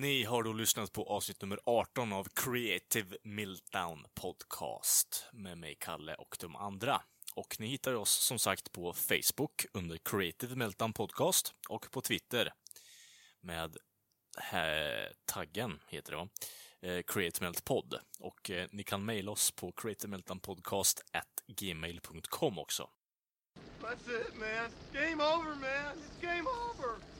Speaker 1: Ni har då lyssnat på avsnitt nummer 18 av Creative Meltdown Podcast med mig, Kalle och de andra. Och ni hittar oss som sagt på Facebook under Creative Meltdown Podcast och på Twitter med här, taggen, heter det va? Eh, Creative Och eh, ni kan mejla oss på creativemeltdownpodcast at gmail.com också.
Speaker 5: That's it, man. Game over, man. It's game over.